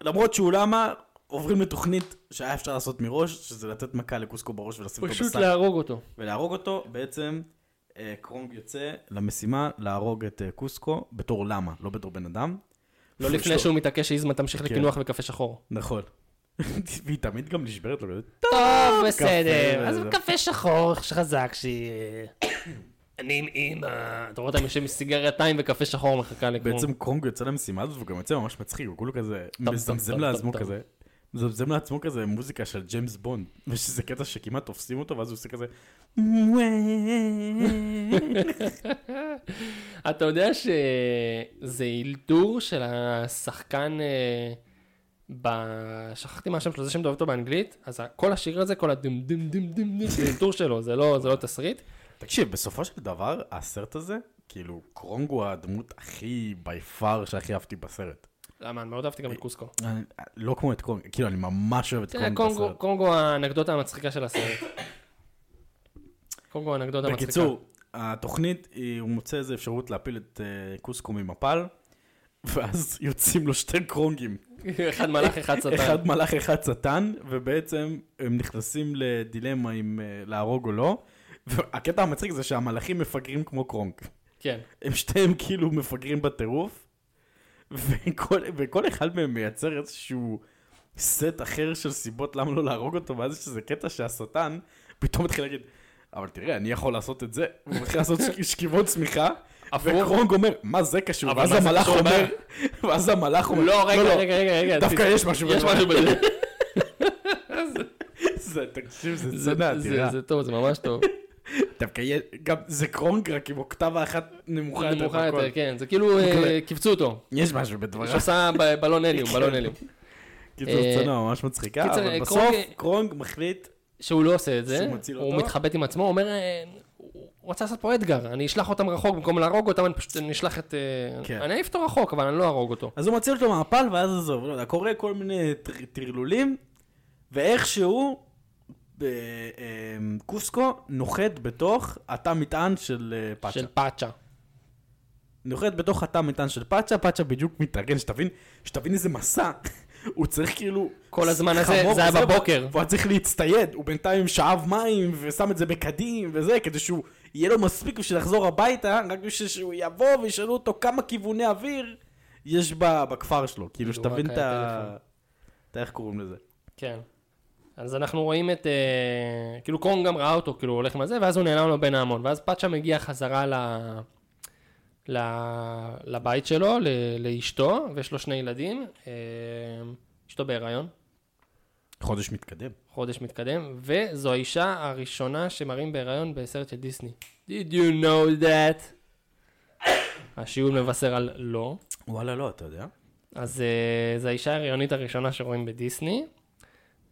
למרות שהוא למה, עוברים לתוכנית שהיה אפשר לעשות מראש, שזה לתת מכה לקוסקו בראש ולשים אותו פשוט בשק. להרוג אותו. ולהרוג אותו, בעצם אה, קרונג יוצא למשימה להרוג את אה, קוסקו בתור למה, לא בתור בן אדם. לא לפני לו- שהוא מתעקש שאיזמה תמשיך כן. לקינוח וקפה שחור. נכון. והיא תמיד גם נשברת לו, טוב, בסדר. אז קפה שחור שחזק שהיא... אני עם אימא. אתה רואה אותם יושבים עם טיים וקפה שחור מחכה לקרוא. בעצם קרונג יוצא למשימה הזאת והוא גם יוצא ממש מצחיק, הוא כולו כזה מזמזם לעצמו טוב, כזה. מזמזם לעצמו כזה מוזיקה של ג'יימס בונד, ושזה קטע שכמעט תופסים אותו ואז הוא עושה כזה. אתה יודע שזה אילתור של השחקן, אה, ב... שכחתי מה השם שלו, זה שם דואב אותו באנגלית, אז כל השיר הזה, כל הדם דם דם דם דם, זה אילתור שלו, זה לא, זה לא תסריט. תקשיב, בסופו של דבר, הסרט הזה, כאילו, קרונג הוא הדמות הכי בי פאר שהכי אהבתי בסרט. למה, אני מאוד אהבתי גם את קוסקו. לא כמו את קרונג, כאילו, אני ממש אוהב את קונגו, בסרט. קונגו האנקדוטה המצחיקה של הסרט. קונגו האנקדוטה המצחיקה. בקיצור, התוכנית, הוא מוצא איזה אפשרות להפיל את אה, קוסקו ממפל, ואז יוצאים לו שתי קרונגים. אחד מלאך, אחד שטן. אחד מלאך, אחד שטן, ובעצם הם נכנסים לדילמה אם אה, להרוג או לא. והקטע המצחיק זה שהמלאכים מפגרים כמו קרונג. כן. הם שתיהם כאילו מפגרים בטירוף, וכל, וכל אחד מהם מייצר איזשהו סט אחר של סיבות למה לא להרוג אותו, ואז יש איזה קטע שהשטן פתאום מתחיל להגיד, אבל תראה, אני יכול לעשות את זה, הוא מתחיל לעשות שכיבות צמיחה. וקרונג אומר, מה זה קשור? ואז המלאך אומר? ואז המלאך אומר, לא, רגע, רגע, רגע, רגע. דווקא יש משהו יש בדבר. משהו בזה. זה, תקשיב, זה סצנה זה- אדירה. זה טוב, זה ממש טוב. דווקא יהיה- גם זה קרונג רק עם אוקטבה אחת נמוכה יותר. נמוכה יותר, בקול. כן. זה כאילו, אה, קיבצו אותו. יש משהו בדבריו. שעושה ב- בלון הליום, בלון הליום. קיצור, אה, סצנה ממש מצחיקה, אבל אה, בסוף קרונג- מחליט, שהוא לא עושה את זה, הוא? מתחבט עם עצמו, הוא אומר, הוא רוצה לעשות פה אתגר, אני אשלח אותם רחוק, במקום להרוג אותם, אני פשוט אשלח את... כן. אני אעיף אותו רחוק, אבל אני לא אהרוג אותו. אז הוא מציל אותו מהמפל, ואז עזוב, לא יודע, קורה כל מיני טר- טרלולים, ואיכשהו, קוסקו נוחת בתוך התא מטען של אה, פאצ'ה. של פאצ'ה. נוחת בתוך התא מטען של פאצ'ה, פאצ'ה בדיוק מתארגן, שתבין, שתבין איזה מסע. הוא צריך כאילו... כל הזמן הזה, זה היה בבוקר. והוא צריך להצטייד, הוא בינתיים שאב מים ושם את זה בקדים וזה, כדי שהוא יהיה לו מספיק בשביל לחזור הביתה, רק בשביל שהוא יבוא וישאלו אותו כמה כיווני אוויר יש בכפר שלו, כאילו שתבין את ה... הטלפון. את איך קוראים לזה. כן. אז אנחנו רואים את, אה, כאילו קרון גם ראה אותו, כאילו הוא הולך עם הזה, ואז הוא נעלם לו בין ההמון, ואז פאצ'ה מגיע חזרה ל... ל... לבית שלו, ל... לאשתו, ויש לו שני ילדים, אה, אשתו בהיריון, חודש מתקדם. חודש מתקדם, וזו האישה הראשונה שמראים בהיריון בסרט של דיסני. Did you know that? השיעור מבשר על לא. וואלה לא, אתה יודע. אז uh, זו האישה ההריונית הראשונה שרואים בדיסני,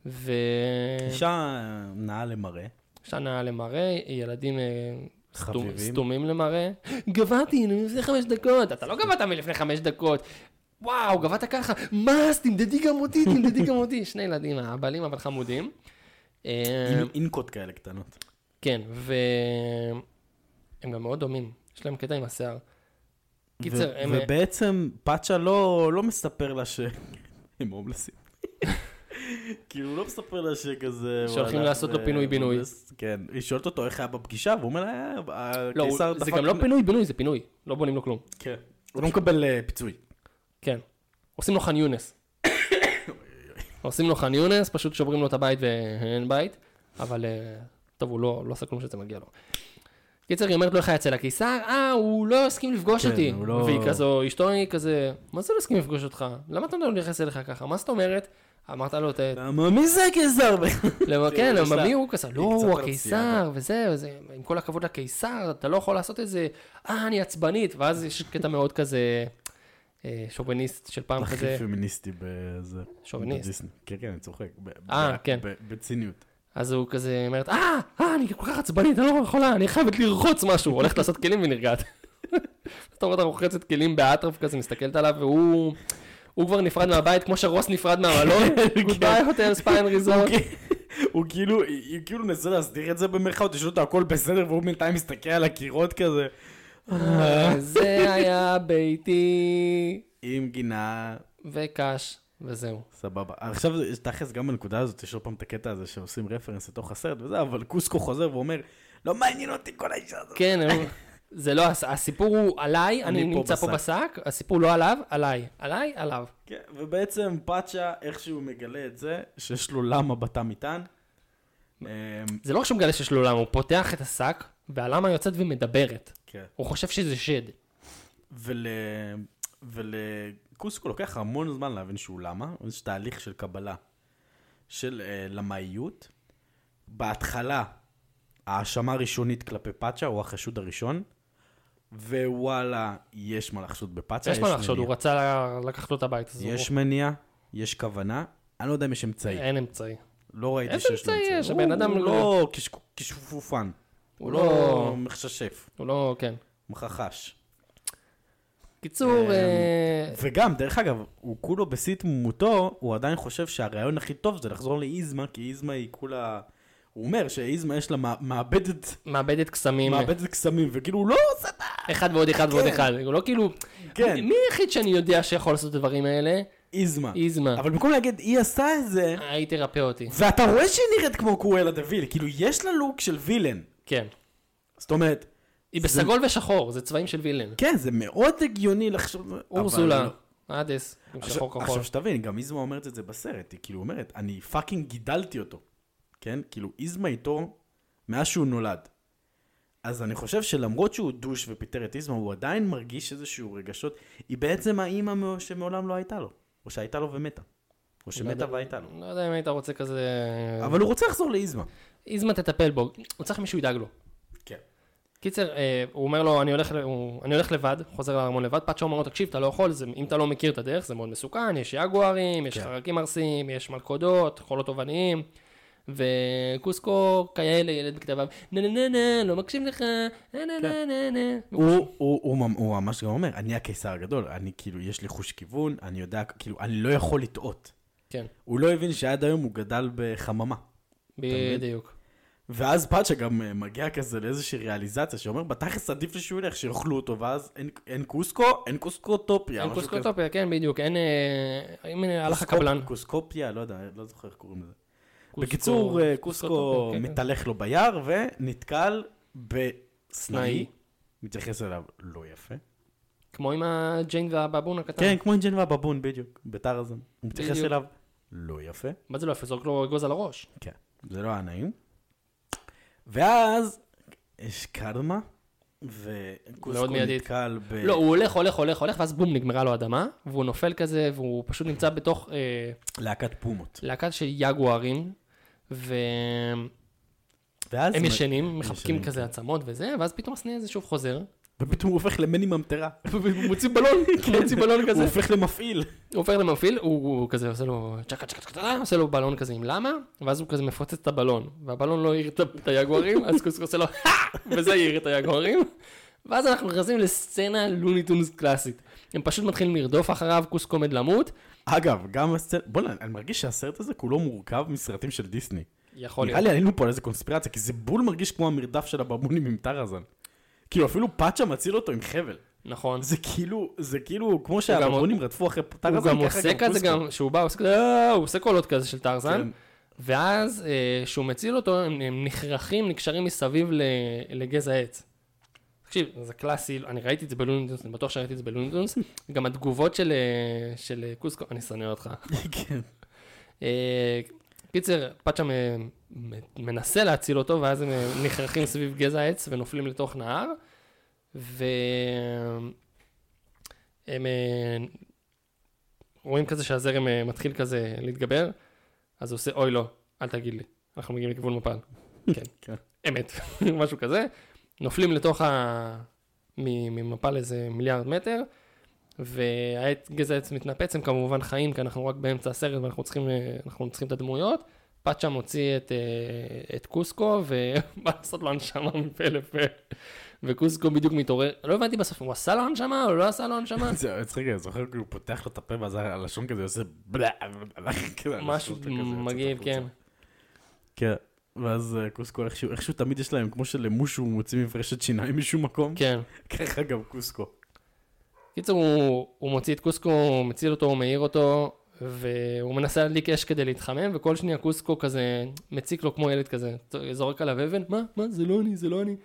ו... אישה אה, נאה למראה. אישה נאה למראה, ילדים אה, חביבים. סתומים למראה. גבהתי לפני חמש דקות, אתה לא גבהת מלפני חמש דקות. וואו, גבהת ככה, מה, אז תמדדי גם אותי, תמדדי גם אותי. שני ילדים, הבעלים אבל חמודים. אה, עם אינקות כאלה קטנות. כן, והם גם מאוד דומים, יש להם קטע עם השיער. קיצר, הם... ובעצם פאצ'ה לא לא מספר לה שהם הומלסים. כאילו הוא לא מספר לה שכזה... שהולכים לעשות לו ו- פינוי-בינוי. כן, היא שואלת אותו איך היה בפגישה, והוא אומר לה, "אה, לא, הקיסר זה דפק גם לא לי-" פינוי בינוי, זה פינוי, לא בונים לו כלום. כן. הוא לא מקבל אה, פיצוי. כן. עושים לו ח'אן יונס. עושים לו ח'אן יונס, פשוט שוברים לו את הבית ואין בית, אבל אה, טוב, הוא לא, לא עשה כלום שזה מגיע לו. קיצר, היא אומרת לו איך היה אצל הקיסר, אה, הוא לא הסכים לפגוש כן, אותי. לא- והיא כזו, אשתו היא כזה, מה זה לא הסכים לפגוש אותך? למה אתה לא מתייחס אליך ככה? מה זאת אומרת? אמרת לו, "ת- למה מי זה הקיסר? כן, למה מי הוא כזה? לא, הוא הקיסר, וזה, וזה, עם כל הכבוד לקיסר, אתה לא יכול לעשות את זה, אה, אני עצבנית, ואז יש קטע מאוד כזה, אה, שוביניסט של פעם הכי כזה, פמיניסטי בזה. שוביניסט. כן, כן, אני צוחק. אה, כן. בציניות. אז הוא כזה אומרת, אה, אה, אני כל כך עצבנית, אני לא יכולה, אני חייבת לרחוץ משהו, הולכת לעשות כלים ונרגעת. אתה רואה אותה רוחצת כלים באטרף כזה, מסתכלת עליו, והוא הוא כבר נפרד מהבית, כמו שרוס נפרד מהמלון, גודביי הוטל ספיין ריזורט. הוא כאילו, היא כאילו נסה להסדיר את זה במרכאות, יש לו את הכל בסדר, והוא בינתיים מסתכל על הקירות כזה. זה היה ביתי, עם גינה, וקש, וזהו. סבבה. עכשיו תכלס גם בנקודה הזאת, יש עוד פעם את הקטע הזה שעושים רפרנס לתוך הסרט וזה, אבל קוסקו חוזר ואומר, לא מעניין אותי כל האישה הזאת. כן, זה לא, הס- הסיפור הוא עליי, אני אני פה נמצא פה בשק. בשק, הסיפור לא עליו, עליי. עליי, עליו. כן, ובעצם פאצ'ה איכשהו מגלה את זה, שיש לו למה בתא מטען. אמ, זה לא רק שהוא מגלה שיש לו למה, הוא פותח את השק, והלמה יוצאת ומדברת. כן. הוא חושב שזה שד. ול... ולקוסקו לוקח המון זמן להבין שהוא למה, יש תהליך של קבלה של uh, למאיות. בהתחלה, האשמה הראשונית כלפי פאצ'ה הוא החשוד הראשון, ווואלה, יש מה לחשוד בפאצ'ה. יש מה לחשוד. הוא רצה לקחת לו את הבית. יש מניע, יש כוונה, אני לא יודע אם יש אמצעי. אין אמצעי. לא ראיתי איזה שיש לו אמצעי אמצעי. יש? הבן אדם הוא לא- לא כשפופן. הוא לא- לא מחששף, הוא לא, כן. מחחש. קיצור, אה, וגם, דרך אגב, הוא כולו בשיא תמומותו, הוא עדיין חושב שהרעיון הכי טוב זה לחזור לאיזמה, כי איזמה היא כולה... הוא אומר שאיזמה יש לה מע- מעבדת, מאבדת קסמים. מעבדת קסמים, וכאילו הוא לא עושה את ה... אחד ועוד אחד ועוד כן. אחד. הוא לא כאילו... כן. מי היחיד שאני יודע שיכול לעשות את הדברים האלה? איזמה. איזמה. אבל במקום להגיד, היא עשה את זה, היי תרפא אותי. ואתה רואה שהיא נראית כמו קרואלה דה ויל, כאילו יש לה לוק של villain. כן. זאת אומרת, היא בסגול ושחור, זה צבעים של villain. כן, זה מאוד הגיוני לחשוב... אבל אורסולה, לא. האדס, עם שחור כחול. עכשיו שתבין, גם איזמה אומרת את זה בסרט, היא כאילו אומרת, אני fucking גידלתי אותו, כן? כאילו, איזמה איתו מאז שהוא נולד. אז אני חושב שלמרות שהוא douche ופיטר את איזמה, הוא עדיין מרגיש איזשהו רגשות, היא בעצם האימא שמעולם לא הייתה לו, או שהייתה לו ומתה, או לא שמתה והייתה לו. לא יודע אם היית רוצה כזה... אבל הוא רוצה לחזור לאיזמה. איזמה תטפל בו, הוא צריך מישהו ידאג לו. כן. קיצר, אה, הוא אומר לו, אני הולך, הוא- אני הולך לבד, חוזר לארמון לבד, פאצ'ה אומר לו, תקשיב, אתה לא יכול, זה, אם אתה לא מכיר את הדרך, זה מאוד מסוכן, יש יגוארים, יש כן. חרקים ארסיים, יש מלכודות, חולות תובעניים, וקוסקו כאלה, ילד בכתב, נה נה נה נה, לא מקשיב לך, נה נה נה נה נה. הוא, הוא, הוא, ממ- הוא ממש גם אומר, אני הקיסר הגדול, אני כאילו, יש לי חוש כיוון, אני יודע, כאילו, אני לא יכול לטעות. כן, הוא לא הבין שעד היום הוא גדל בחממה. בדיוק. ואז פאצ'ה גם אה, מגיע כזה לאיזושהי ריאליזציה שאומר, בתכלס עדיף לי שהוא ילך, שיאכלו אותו, ואז אין, אין קוסקו, אין קוסקוטופיה. אין. קוסקוטופיה, כן, בדיוק, אין, אה, אם הלך קוסקופ- הקבלן. קוסקופיה, לא יודע, לא זוכר איך קוראים לזה. בקיצור, אה, קוסקו כן. מתהלך לו ביער ונתקל בסנאי, סנאי. מתייחס אליו לא יפה. כמו עם הג'יין והבבון הקטן. כן, כמו אינג'ן והבבון בדיוק, בטרזן. הוא מתייחס. אליו לא יפה. מה זה לא יפה? זורק לו אגוז על הראש. כן, זה לא היה נעים. ואז יש קרמה, וקוסקו. נתקל ב... לא, הוא הולך, הולך, הולך, הולך, ואז בום, נגמרה לו אדמה, והוא נופל כזה, והוא פשוט נמצא בתוך אה, להקת פומות. להקה של יגוארים, והם ואז... ישנים, מחבקים כזה כן. עצמות וזה, ואז פתאום הסנה הזה שוב חוזר, ופתאום הוא הופך למני ממטרה. הוא מוציא בלון, הוא מוציא בלון הוא כזה, הופך למפעיל. הוא הופך למפעיל, הוא הוא כזה עושה לו צ'קה צ'קה צ'קה, עושה לו בלון כזה עם למה, ואז הוא כזה מפוצץ את הבלון, והבלון לא העיר את היגוארים, אז קוסקו עושה לו, וזה העיר את היגוארים, ואז אנחנו נכנסים לסצנה לוניטונס קלאסית. הם פשוט מתחילים לרדוף אחריו, קוסקו עומד למות, אגב, גם הסצנה... בוא'נה, אני מרגיש שהסרט הזה כולו מורכב מסרטים של דיסני. יכול נראה להיות. לי עלינו פה על איזה קונספירציה, כי זה בול מרגיש כמו המרדף של הבבונים עם טרזן. כאילו, אפילו פאצ'ה מציל אותו עם חבל. נכון. זה כאילו, זה כאילו, כמו שהבבונים רדפו אחרי טרזן, הוא גם עושה כזה. גם, שהוא בא, הוא עושה כזה, "אה", הוא עושה קולות כזה של טרזן, כן. ואז אה, כשהוא מציל אותו, הם, נכרכים, נקשרים מסביב לגזע עץ. תקשיב, זה קלאסי, אני ראיתי את זה בלונדונס, אני בטוח שראיתי את זה בלונדונס, גם התגובות של, אה, של אה, קוסקו, אני שונא אותך. כן. אה, קיצר, פאצ'ה מנסה להציל אותו, ואז הם אה, נכרכים סביב גזע העץ ונופלים לתוך נהר, והם אה, רואים כזה שהזרם אה, מתחיל כזה להתגבר, אז הוא עושה, אוי לא, אל תגיד לי, אנחנו מגיעים לכיוון מפל. כן, כן. אמת, משהו כזה. נופלים לתוך ה... ממפל איזה מיליארד מטר, והגזע העץ מתנפץ, הם כמובן חיים, כי אנחנו רק באמצע הסרט ואנחנו צריכים, צריכים את הדמויות. פאצ'ה מוציא את, אה, את קוסקו ובא לעשות לו הנשמה מפה לפה. וקוסקו בדיוק מתעורר, לא הבנתי בסוף, הוא עשה לו הנשמה או לא עשה לו הנשמה? זה מצחיק, אני זוכר כאילו פותח לו את הפה ואז הלשון כזה עושה בלה, כזה, משהו מגעיל. כן. כן, ואז אה, קוסקו איכשהו, איכשהו תמיד יש להם, כמו שלמושו מוציא מפרשת שיניים משום מקום, כן. ככה גם קוסקו. קיצור, הוא, הוא מוציא את קוסקו, מציל אותו, הוא מעיר אותו, והוא מנסה להדליק אש כדי להתחמם, וכל שנייה קוסקו כזה מציק לו כמו ילד כזה, זורק עליו אבן, מה, מה, זה לא אני, זה לא אני.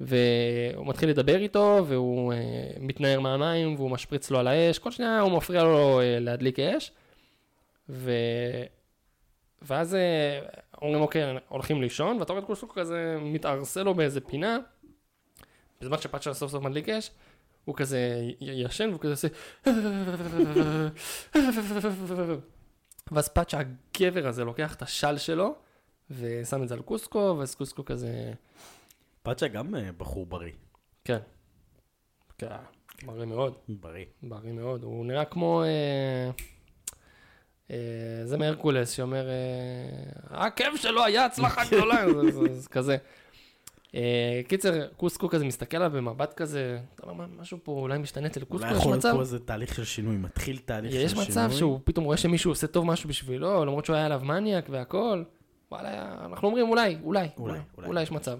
והוא מתחיל לדבר איתו, והוא אה, מתנער מהמים, והוא משפריץ לו על האש, כל שנייה הוא מפריע לו אה, להדליק אש. ו... ואז אה, אומרים, אוקיי, הולכים לישון, ואתה רואה את קוסקו כזה מתערסל לו באיזה פינה, בזמן שפאצ'ה סוף סוף מדליק אש, הוא כזה ישן והוא כזה עושה... ואז פאצ'ה הגבר הזה לוקח את השל שלו ושם את זה על קוסקו, ואז קוסקו כזה... פאצ'ה גם אה, בחור בריא. כן. כן, בריא מאוד, בריא. בריא מאוד. הוא נראה כמו... אה, אה, זה מהרקולס שאומר, אה, העקב שלו היה הצלחה גדולה, זה- זה- זה כזה. אה, קיצר, קוסקו כזה מסתכל עליו במבט כזה, אתה אומר, "מה, משהו פה אולי משתנה אצל קוסקו, אולי יש יכול להיות מצב? פה איזה תהליך של שינוי, מתחיל תהליך של יש שינוי. מצב שהוא פתאום רואה שמישהו עושה טוב משהו בשבילו, למרות שהוא היה עליו מניאק והכל. וואלה, אנחנו אומרים אולי, אולי, אולי, אולי יש מצב.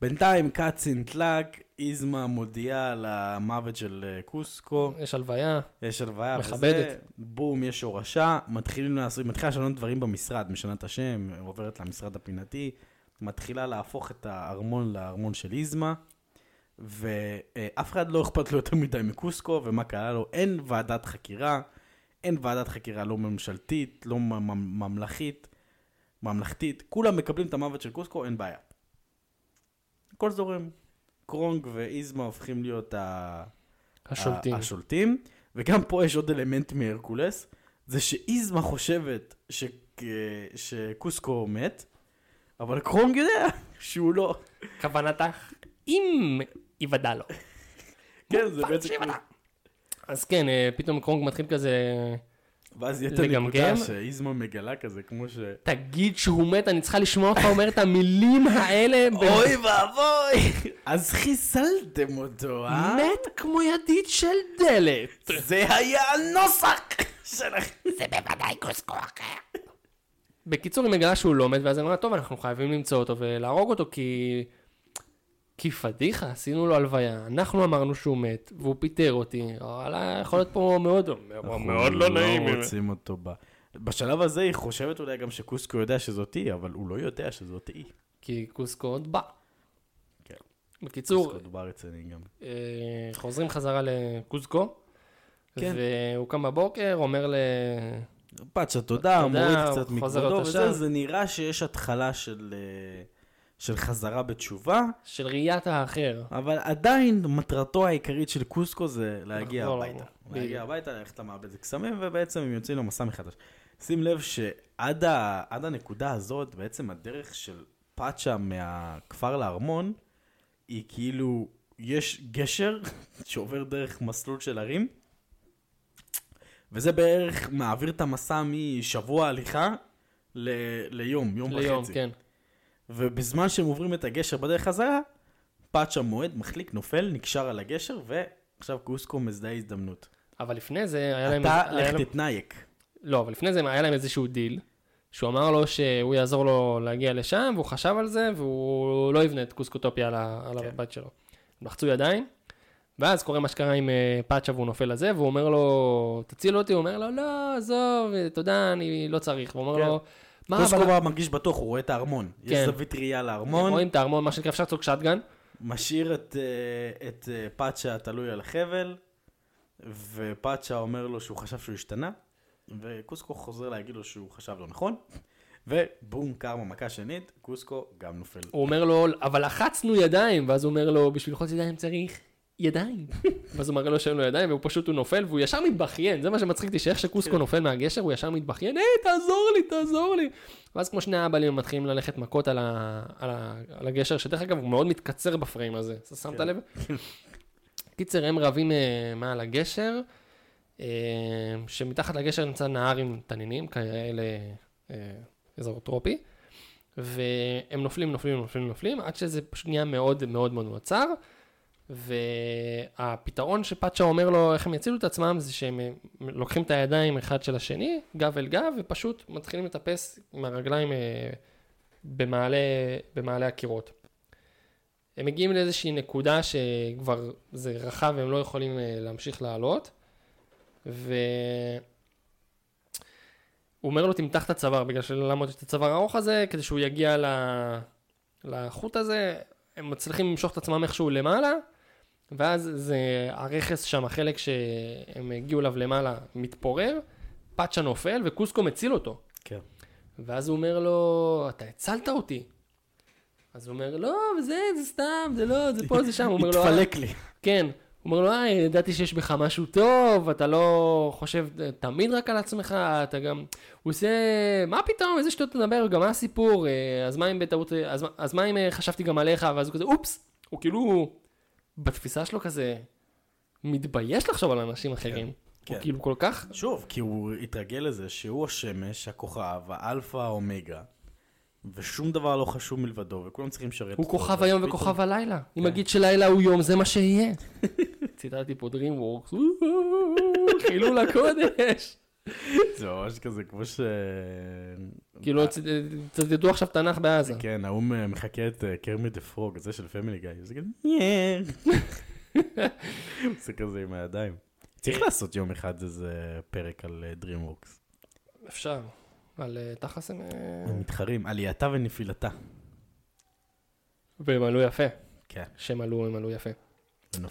בינתיים קאצין טלאק, איזמה מודיעה על המוות של אה, קוסקו, יש הלוויה, יש הלוויה מכבדת. וזה, בום, יש הורשה, מתחילים לעשות, מתחילה לשנות דברים במשרד, משנה את השם, עוברת למשרד הפינתי, מתחילה להפוך את הארמון לארמון של איזמה, ואף אחד לא אכפת לו יותר מדי מקוסקו, ומה קרה לו, אין ועדת חקירה, אין ועדת חקירה לא ממשלתית, לא מ- מ- ממלכתית, כולם מקבלים את המוות של קוסקו, אין בעיה. הכל זורם. קרונג ואיזמה הופכים להיות ה... השולטים. השולטים, וגם פה יש עוד אלמנט מהרקולס, זה שאיזמה חושבת ש... שקוסקו מת, אבל קרונג יודע שהוא לא. כוונתך, אם ייוודע לו. כן, זה בעצם... אז כן, אה, פתאום קרונג מתחיל כזה, ואז יהיה את. הנקודה שאיזמה מגלה כזה, כמו ש... תגיד שהוא מת, אני צריכה לשמוע אותך אומר את המילים האלה. אוי ואבוי! אז חיסלתם אותו, אה? מת כמו ידית של דלת. זה היה הנוסח שלכם. בקיצור, היא מגלה שהוא לא מת, ואז היא אומרת, טוב, אנחנו חייבים למצוא אותו ולהרוג אותו, כי... כי פדיחה, עשינו לו הלוויה, אנחנו אמרנו שהוא מת, והוא פיטר אותי, וואלה, יכול להיות פה מאוד, מאוד לא נעים. אנחנו רוצים אותו ב... בשלב הזה היא חושבת אולי גם שקוסקו יודע שזאת היא, אבל הוא לא יודע שזאת היא. כי קוסקו עוד בא. כן. בקיצור, קוסקו דובר אצלי גם. אה, חוזרים חזרה לקוסקו, כן. והוא קם בבוקר, אומר ל... פאצ'ה, תודה, מוריד קצת מכבודו וזה. זה נראה שיש התחלה של, אה, של חזרה בתשובה, של ראיית האחר. אבל עדיין מטרתו העיקרית של קוסקו זה להגיע הביתה. להגיע הביתה, ללכת למעבד קסמים, ובעצם הם יוצאים למסע מחדש. שים לב שעד ה, הנקודה הזאת, בעצם הדרך של פאצ'ה מהכפר לארמון, היא כאילו, יש גשר שעובר דרך מסלול של הרים, וזה בערך מעביר את המסע משבוע הליכה ל, ליום, יום ליום, וחצי. כן. ובזמן שהם עוברים את הגשר בדרך חזרה, פאצ'ה מועד, מחליק, נופל, נקשר על הגשר, ועכשיו קוסקו מזדהה הזדמנות. אבל לפני זה היה להם... אתה לך להם- תתנייק. לא, אבל לפני זה היה להם איזשהו דיל, שהוא אמר לו שהוא יעזור לו להגיע לשם, והוא חשב על זה, והוא לא יבנה את קוסקוטופיה על, ה- על כן. הבת שלו. הם לחצו ידיים, ואז קורה מה שקרה עם אה, פאצ'ה והוא נופל לזה, והוא אומר לו, תציל אותי, הוא אומר לו, לא, עזוב, תודה, אני לא צריך. והוא אומר כן. לו, מה, אבל... בא מרגיש בטוח, הוא רואה את הארמון. יש כן. זווית ראייה לארמון, רואים את הארמון, מה שנקרא, אפשר לצעוק שטגן. משאיר את, אה, את אה, פאצ'ה תלוי על החבל, ופאצ'ה אומר לו שהוא חשב שהוא השתנה, וקוסקו חוזר להגיד לו שהוא חשב לא נכון, ובום, קרמה, מכה שנית, קוסקו גם נופל. הוא אומר לו, אבל לחצנו ידיים, ואז הוא אומר לו, בשביל ללחוץ ידיים צריך ידיים. ואז הוא מראה לו שאין לו ידיים, והוא פשוט הוא נופל, והוא ישר מתבכיין, זה מה שמצחיק אותי, שאיך שקוסקו נופל מהגשר, הוא ישר מתבכיין, היי, תעזור לי, תעזור לי. ואז כמו שני האבלים מתחילים ללכת מכות על, ה, על, ה, על הגשר, שדרך אגב הוא מאוד מתקצר בפריים הזה, שמת לב? קיצר, הם רבים אה, מעל הגשר, אה, שמתחת לגשר נמצא נהר עם תנינים, כאלה אה, אזור טרופי, והם נופלים, נופלים, נופלים, נופלים, עד שזה פשוט נהיה מאוד מאוד מאוד מאוד צר. והפתרון שפאצ'ה אומר לו איך הם יצילו את עצמם זה שהם לוקחים את הידיים אחד של השני, גב אל גב, ופשוט מתחילים לטפס עם הרגליים אה, במעלה, במעלה הקירות. הם מגיעים לאיזושהי נקודה שכבר זה רחב והם לא יכולים אה, להמשיך לעלות, והוא אומר לו תמתח את הצוואר, בגלל שלמה את הצוואר הארוך הזה, כדי שהוא יגיע ל- לחוט הזה, הם מצליחים למשוך את עצמם איכשהו למעלה, ואז זה הרכס שם, החלק שהם הגיעו אליו למעלה, מתפורר, פאצ'ה נופל וקוסקו מציל אותו. כן. ואז הוא אומר לו, אתה הצלת אותי. אז הוא אומר, לא, זה, זה סתם, זה לא, זה פה, זה שם. הוא אומר לו, התפלק לי. כן. הוא אומר לו, אה, ידעתי שיש בך משהו טוב, אתה לא חושב תמיד רק על עצמך, אתה גם... הוא עושה, מה פתאום, איזה שטויות אתה מדבר, גם מה הסיפור, אה, אז מה אם בטעות, אז, אז מה אם אה, חשבתי גם עליך, ואז הוא כזה, אופס, הוא כאילו, בתפיסה שלו כזה, מתבייש לחשוב על אנשים אחרים. כן. הוא כאילו כל כך, שוב, כי הוא התרגל לזה שהוא השמש, הכוכב, האלפא, האומגה, ושום דבר לא חשוב מלבדו, וכולם צריכים לשרת הוא כוכב היום וכוכב הלילה. אם כן. אגיד שלילה הוא יום, זה מה שיהיה. ציטטתי פה DreamWorks, חילול הקודש. זה ממש כזה כמו ש... כאילו, צ- צטטו עכשיו תנ"ך בעזה. כן, ההוא מחקה את Kermit the Frog, זה של פמילי גיא, זה כזה, "ניין". זה כזה עם הידיים. צריך לעשות יום אחד איזה פרק על אה, DreamWorks. אפשר. על אה, תכלס הם... אה, הם מתחרים, עלייתה ונפילתה. והם עלו יפה. כן. שהם עלו, הם עלו יפה.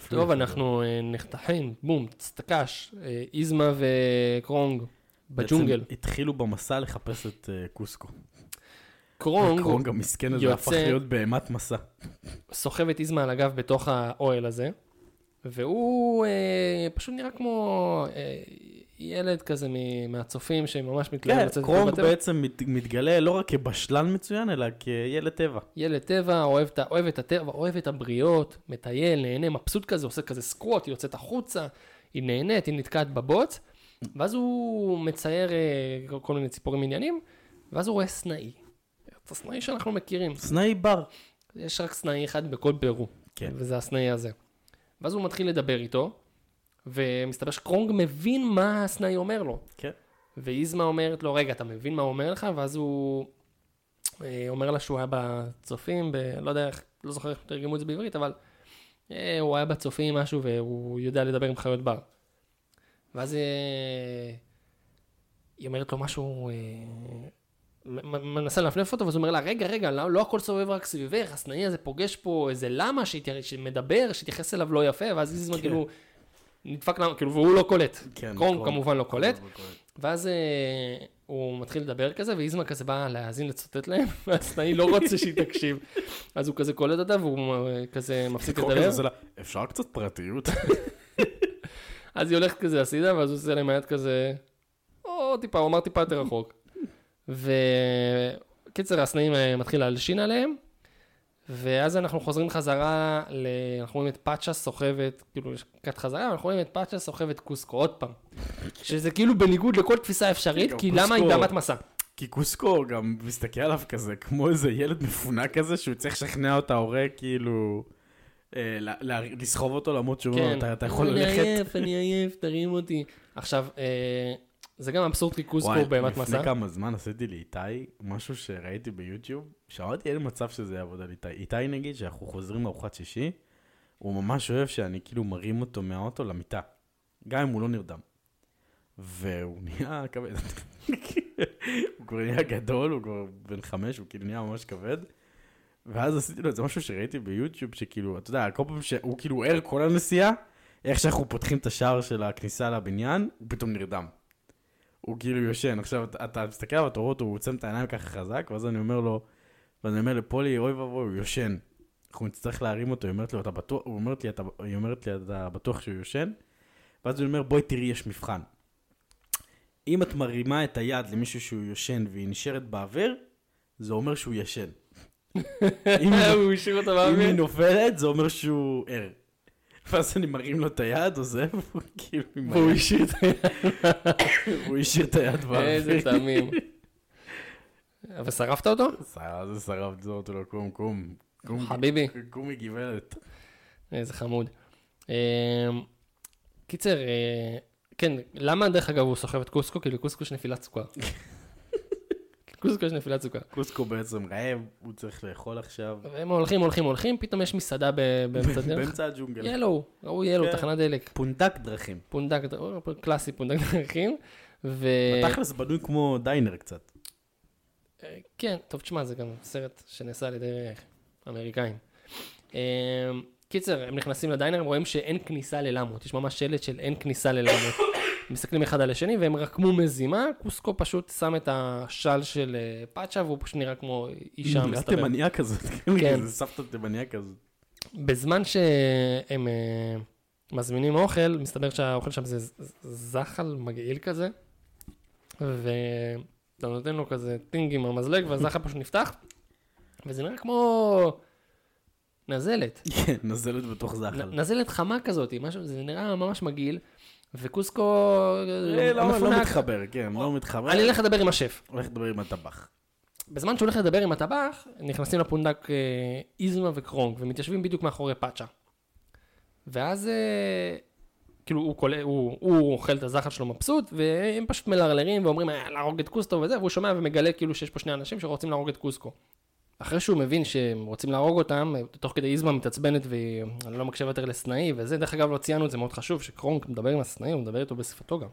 טוב. אנחנו אה, נחתכים, בום, צטקש, אה, איזמה וקרונג בג'ונגל. בעצם התחילו במסע לחפש את אה, קוסקו. קרונג קרונג המסכן הזה הפך להיות בהמת מסע. סוחב את איזמה על הגב בתוך האוהל הזה, והוא אה, פשוט נראה כמו אה, ילד כזה מהצופים שממש מתלהב כן, לצאת קרונג בטבע. בעצם מת- מתגלה לא רק כבשלן מצוין, אלא כילד טבע. ילד טבע, אוהב את, אוהב את הטבע, אוהב את הבריות, מטייל, נהנה, מבסוט כזה, עושה כזה סקווט, היא יוצאת החוצה, היא נהנית, היא נתקעת בבוץ, ואז הוא מצייר אה, כל מיני ציפורים עניינים, ואז הוא רואה סנאי. את הסנאי שאנחנו מכירים. סנאי בר. יש רק סנאי אחד בכל פרו, כן. וזה הסנאי הזה. ואז הוא מתחיל לדבר איתו, ומסתבר שקרונג מבין מה הסנאי אומר לו. כן. ואיזמה אומרת לו, רגע, אתה מבין מה הוא אומר לך? ואז הוא אה, אומר לה שהוא היה בצופים, ב... לא יודע איך, לא זוכר איך תרגמו את זה בעברית, אבל אה, הוא היה בצופים משהו והוא יודע לדבר עם חיות בר. ואז אה, היא אומרת לו משהו, מנסה לנפנף אותו, ואז הוא אומר לה, רגע, רגע, לא, לא הכל סובב רק סביבך, הסנאי הזה פוגש פה איזה למה שמדבר, שהתייחס אליו לא יפה, ואז איזמה כן. נדפק למה, כאילו, והוא לא קולט. כן, קרונק קרונק. כמובן לא קולט. לא קולט. ואז אה, הוא מתחיל לדבר כזה, ואיזמה כזה בא להאזין לצוטט להם, והסנאי לא רוצה שהיא תקשיב. אז הוא כזה קולט אותה, והוא אה, כזה מפסיק לדבר. לה, אפשר קצת פרטיות? אז היא הולכת כזה הצידה, ואז הוא עושה להם היד כזה, או טיפה, הוא אמר טיפה יותר רחוק. וקיצר, הסנאים אה, מתחיל להלשין עליהם, ואז אנחנו חוזרים חזרה, ל... אנחנו רואים את פאצ'ה סוחבת, כאילו יש קט חזרה, אנחנו רואים את פאצ'ה סוחבת קוסקו עוד פעם. שזה כאילו בניגוד לכל תפיסה אפשרית, גם כי למה היא באמת מסע? כי קוסקו גם מסתכל עליו כזה, כמו איזה ילד מפונק כזה, שהוא צריך לשכנע את ההורה, כאילו, אה, לסחוב אותו למרות שהוא אומר, "אתה- אתה יכול אני ללכת. עייף, אני עייף, תרים אותי. עכשיו, אה, זה גם אבסורד וואי, באמת מסע. לפני כמה זמן עשיתי לאיתי משהו שראיתי ביוטיוב, שאמרתי אין מצב שזה יעבוד על איתי. איתי נגיד, שאנחנו חוזרים לארוחת שישי, הוא ממש אוהב שאני כאילו מרים אותו מהאוטו למיטה, גם אם הוא לא נרדם. והוא נהיה כבד. הוא כבר נהיה גדול, הוא כבר בן חמש, הוא כאילו נהיה ממש כבד. ואז עשיתי לו איזה משהו שראיתי ביוטיוב, שכאילו, אתה יודע, כל פעם שהוא כאילו ער כל הנסיעה, איך שאנחנו פותחים את השער של הכניסה לבניין, הוא פתאום נרדם. הוא כאילו יושן, עכשיו אתה, אתה מסתכל עליו, אתה רואה אותו, הוא עוצם את העיניים ככה חזק, ואז אני אומר לו, ואני אומר לפולי, אוי ואבוי, הוא יושן. אנחנו נצטרך להרים אותו, היא אומרת לו, אתה בטוח, הוא אומרת לי, אתה, היא אומרת לי, אתה בטוח שהוא יושן? ואז הוא אומר, בואי תראי, יש מבחן. אם את מרימה את היד למישהו שהוא יושן והיא נשארת באוויר, זה אומר שהוא ישן. אם אם היא. נופלת, זה אומר שהוא ער. ואז אני מרים לו את היד, עוזב, והוא כאילו והוא השאיר את היד. הוא השאיר את היד איזה באוויר. תמים. אבל שרפת אותו? זה שרף אותו לו, קום, קום. קום, חביבי. קומי גברת. איזה חמוד. אה, קיצר, אה, כן, למה דרך אגב הוא סוחב את קוסקו? כי לקוסקו יש נפילת סוכר. קוסקו יש נפילת סוכר. קוסקו בעצם רעב, הוא צריך לאכול עכשיו. והם הולכים, הולכים, הולכים, פתאום יש מסעדה באמצע הדרך. באמצע הג'ונגל. ילו, ראו ילו. תחנת דלק. פונדק דרכים. פונדק, קלאסי פונדק דרכים. בתכלס בנוי כמו דיינר קצת. אה, כן, טוב, תשמע, זה גם סרט שנעשה על ידי אמריקאים. אה, קיצר, הם נכנסים לדיינר, הם רואים שאין כניסה ללמות, יש ממש שלט של אין כניסה ללמות. מסתכלים אחד על השני והם רקמו מזימה, קוסקו פשוט שם את השל של אה, פאצ'ה והוא פשוט נראה כמו אישה נראה מסתבר. תימניה כזאת. כן. זה סבתא תימניה כזאת. בזמן שהם אה, מזמינים אוכל, מסתבר שהאוכל שם זה זחל מגעיל כזה, ואתה נותן לו כזה טינג עם המזלג, והזחל פשוט נפתח, וזה נראה כמו נזלת, כן, נזלת בתוך זחל. נזלת חמה כזאת, משהו, זה נראה ממש מגעיל, וקוסקו אה, לא לא מפונק. מתחבר, כן, לא מתחבר. אני אלך לדבר עם השף. הולך לדבר עם הטבח. בזמן שהוא הולך לדבר עם הטבח, נכנסים לפונדק אה, איזמה וקרונג, ומתיישבים בדיוק מאחורי פאצ'ה. ואז, אה, כאילו, הוא, קול... הוא, הוא אוכל את הזחל שלו מבסוט, והם פשוט מלרלרים ואומרים, אה, להרוג את קוסטו וזה, והוא שומע ומגלה כאילו שיש פה שני אנשים שרוצים להרוג את קוסקו. אחרי שהוא מבין שהם רוצים להרוג אותם, תוך כדי איזמה מתעצבנת והיא לא מקשיבה יותר לסנאי, וזה, דרך אגב, לא ציינו את זה מאוד חשוב, שקרונק מדבר עם הסנאי, הוא מדבר איתו בשפתו גם.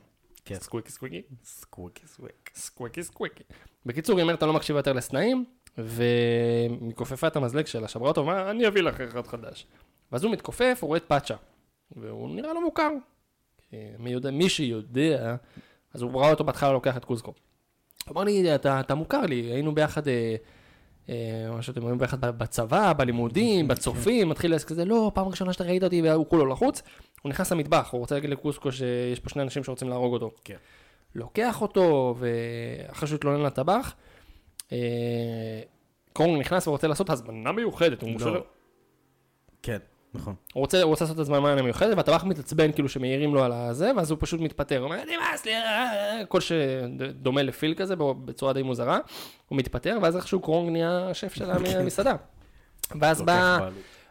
כן. squeaky squeaky. squeaky squeak. squeaky squeaky. בקיצור, היא אומרת, אני לא מקשיבה יותר לסנאים, וכופפה את המזלג שלה, שברה אותו, ואמרה, אני אביא לך אחד חדש. ואז הוא מתכופף, הוא רואה את פאצ'ה, והוא נראה לו מוכר. מי, יודע, מי שיודע, אז הוא ראה אותו בהתחלה לוקח את קוסקו. הוא אמר לי, אתה, אתה מוכר לי, היינו ביחד, אה, מה שאתם אומרים, ביחד בצבא, בלימודים, בצופים, מתחיל לעסק כזה, לא, פעם ראשונה שאתה ראית אותי, והוא כולו לחוץ. הוא נכנס למטבח, הוא רוצה להגיד לקוסקו שיש פה שני אנשים שרוצים להרוג אותו. כן. לוקח אותו, ואחרי שהוא התלונן לטבח, אה, קורנג נכנס ורוצה לעשות הזמנה מיוחדת, הוא, לא. מושל... כן, נכון. הוא, רוצה, הוא רוצה לעשות הזמנה מיוחדת, והטבח מתעצבן כאילו שמעירים לו על הזה, ואז הוא פשוט מתפטר, הוא אומר, נמאס לי, אה, אה", קול שדומה לפיל כזה, בצורה די מוזרה, הוא מתפטר, ואז איכשהו קרונק נהיה השף של המסעדה. ואז בא.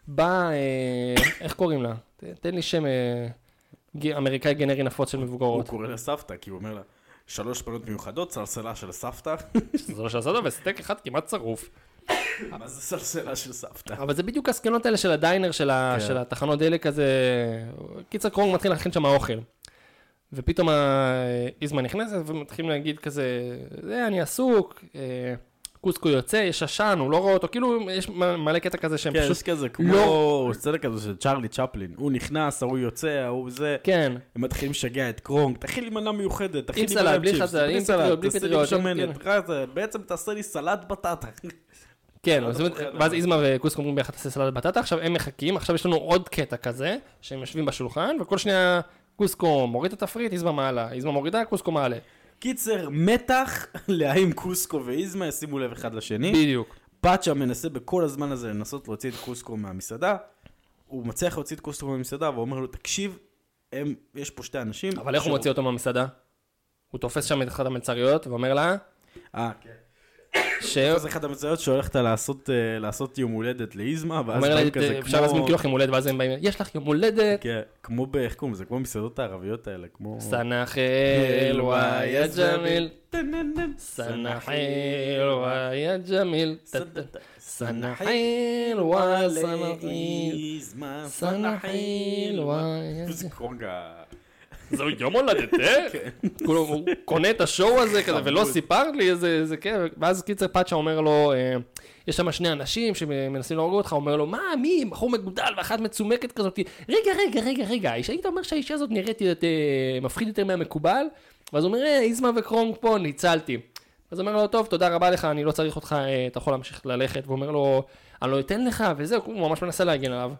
בא, אה, איך קוראים לה? תן לי שם אה, אמריקאי גנרי נפוץ של הוא מבוגרות. קורא לסבתא, כי הוא אומר לה, שלוש פנות מיוחדות, סלסלה של סבתא. לא שעשה אותו, וסטייק אחד כמעט שרוף. מה זה סלסלה של סבתא? אבל זה בדיוק הסקנות האלה של ה diner, של, ה... כן. של התחנות דלק הזה. קיצר קרונק מתחיל להכין שם האוכל. ופתאום האיזמה נכנסת ומתחילים להגיד כזה, זה אני עסוק, אה, קוסקו יוצא, יש עשן, הוא לא רואה אותו, כאילו יש מלא קטע כזה שהם כן, יש פשוט, כזה לא- כמו סצנה כזו של צ'רלי צ'פלין. הוא נכנס, ההוא יוצא, ההוא זה. כן, הם מתחילים לשגע את קרונג, תכין לי מנה מיוחדת, תכין לי סלט, מנה בלי חזה, עם פטריות, בלי תעשה לי פטריות, בשמנת, כן. רזה, בעצם תעשה לי סלט בטטה. כן, לא ואז. איזמה וקוסקו אומרים ביחד תעשה סלט בטטה, עכשיו הם מחכים, עכשיו יש לנו עוד קטע כזה, שהם יושבים בשולחן, וכל שנייה קוסקו מוריד את התפריט, איזמה מעלה, איזמה מורידה, קוסקו מעלה. קיצר, מתח להאם קוסקו ואיזמה ישימו לב אחד לשני. בדיוק. פאצ'ה מנסה בכל הזמן הזה לנסות להוציא את קוסקו מהמסעדה. הוא מצליח להוציא את קוסקו מהמסעדה ואומר לו, תקשיב, הם, יש פה שתי אנשים. אבל איך הוא מוציא אותו מהמסעדה? הוא תופס שם את אחת המלצריות ואומר לה, אה, כן. ש... זה אחת המצויות שהולכת לעשות, אה, לעשות יום הולדת לאיזמה, ואז באים כזה אפשר להזמין כאילו יום הולדת, ואז הם באים, יש לך יום הולדת, כן, כמו ב... איך קוראים לזה? כמו המסעדות הערביות האלה, כמו... וואי יא ג'מיל, וואי יא ג'מיל, סנחל, איזמה, סנחל וואי זה קורג ה... זהו יום הולדתך? כאילו, הוא קונה את השואו הזה כזה, ולא. סיפרת לי איזה כיף, ואז קיצר פאצ'ה אומר לו, אה, יש שם שני אנשים שמנסים להרוג אותך, אומר לו, מה, מי, בחור מגודל ואחת מצומקת כזאת, רגע, רגע, רגע, רגע, היית אומר שהאישה הזאת נראית אה, מפחיד יותר מהמקובל? ואז הוא אומר, אה, איזמה וקרונג פה, ניצלתי. אז אומר לו, טוב, תודה רבה לך, אני לא צריך אותך, אתה יכול להמשיך ללכת, והוא אומר לו, אני לא אתן לך, וזהו, הוא ממש מנסה להגן עליו.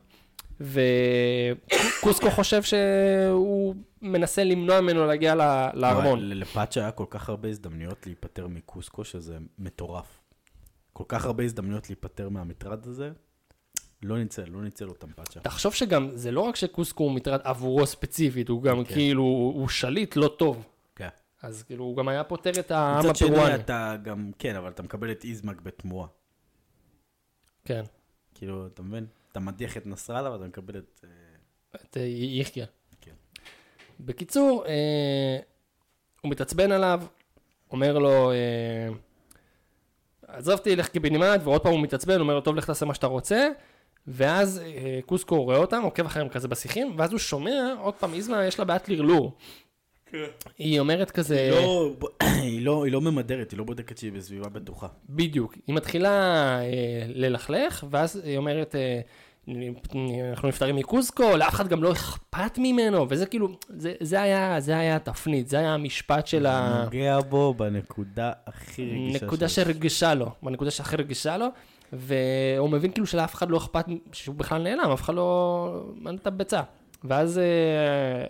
וקוסקו חושב שהוא מנסה למנוע ממנו להגיע לארמון. לפאצ'ה היה כל כך הרבה הזדמנויות להיפטר מקוסקו, שזה מטורף. כל כך הרבה הזדמנויות להיפטר מהמטרד הזה. לא ניצל, לא ניצל אותם פאצ'ה. תחשוב שגם, זה לא רק שקוסקו הוא מטרד עבורו ספציפית, הוא גם כן. כאילו, הוא שליט לא טוב. כן. אז כאילו, הוא גם היה פותר את העם מצד שני הפרואני. אתה גם, כן, אבל אתה מקבל את איזמק בתמורה. כן, כאילו, אתה מבין? אתה מדיח את נסראללה ואתה מקבל את... אה, את אה, יחיא. כן. בקיצור, אה, הוא מתעצבן עליו, אומר לו, אה, עזוב אותי, לך קיבינימט, ועוד פעם הוא מתעצבן, אומר לו, טוב, לך תעשה מה שאתה רוצה, ואז אה, קוסקו רואה אותם, עוקב אחריהם כזה בשיחים, ואז הוא שומע, עוד פעם, איזמה, יש לה בעיית לרלור. היא אומרת כזה, היא לא- היא לא- היא לא ממדרת, היא לא בודקת שהיא בסביבה בטוחה. בדיוק, היא מתחילה אה, ללכלך, ואז היא אומרת, אה, אנחנו נפטרים מקוסקו, לאף אחד גם לא אכפת ממנו, וזה כאילו, זה, זה היה, זה היה התפנית, זה היה המשפט של ה... נוגע בו בנקודה הכי רגישה נקודה שלו. שרגישה לו, בנקודה שהכי רגישה לו, והוא מבין כאילו שלאף אחד לא אכפת שהוא בכלל נעלם, אף אחד לא מעניין את הביצה. ואז אה,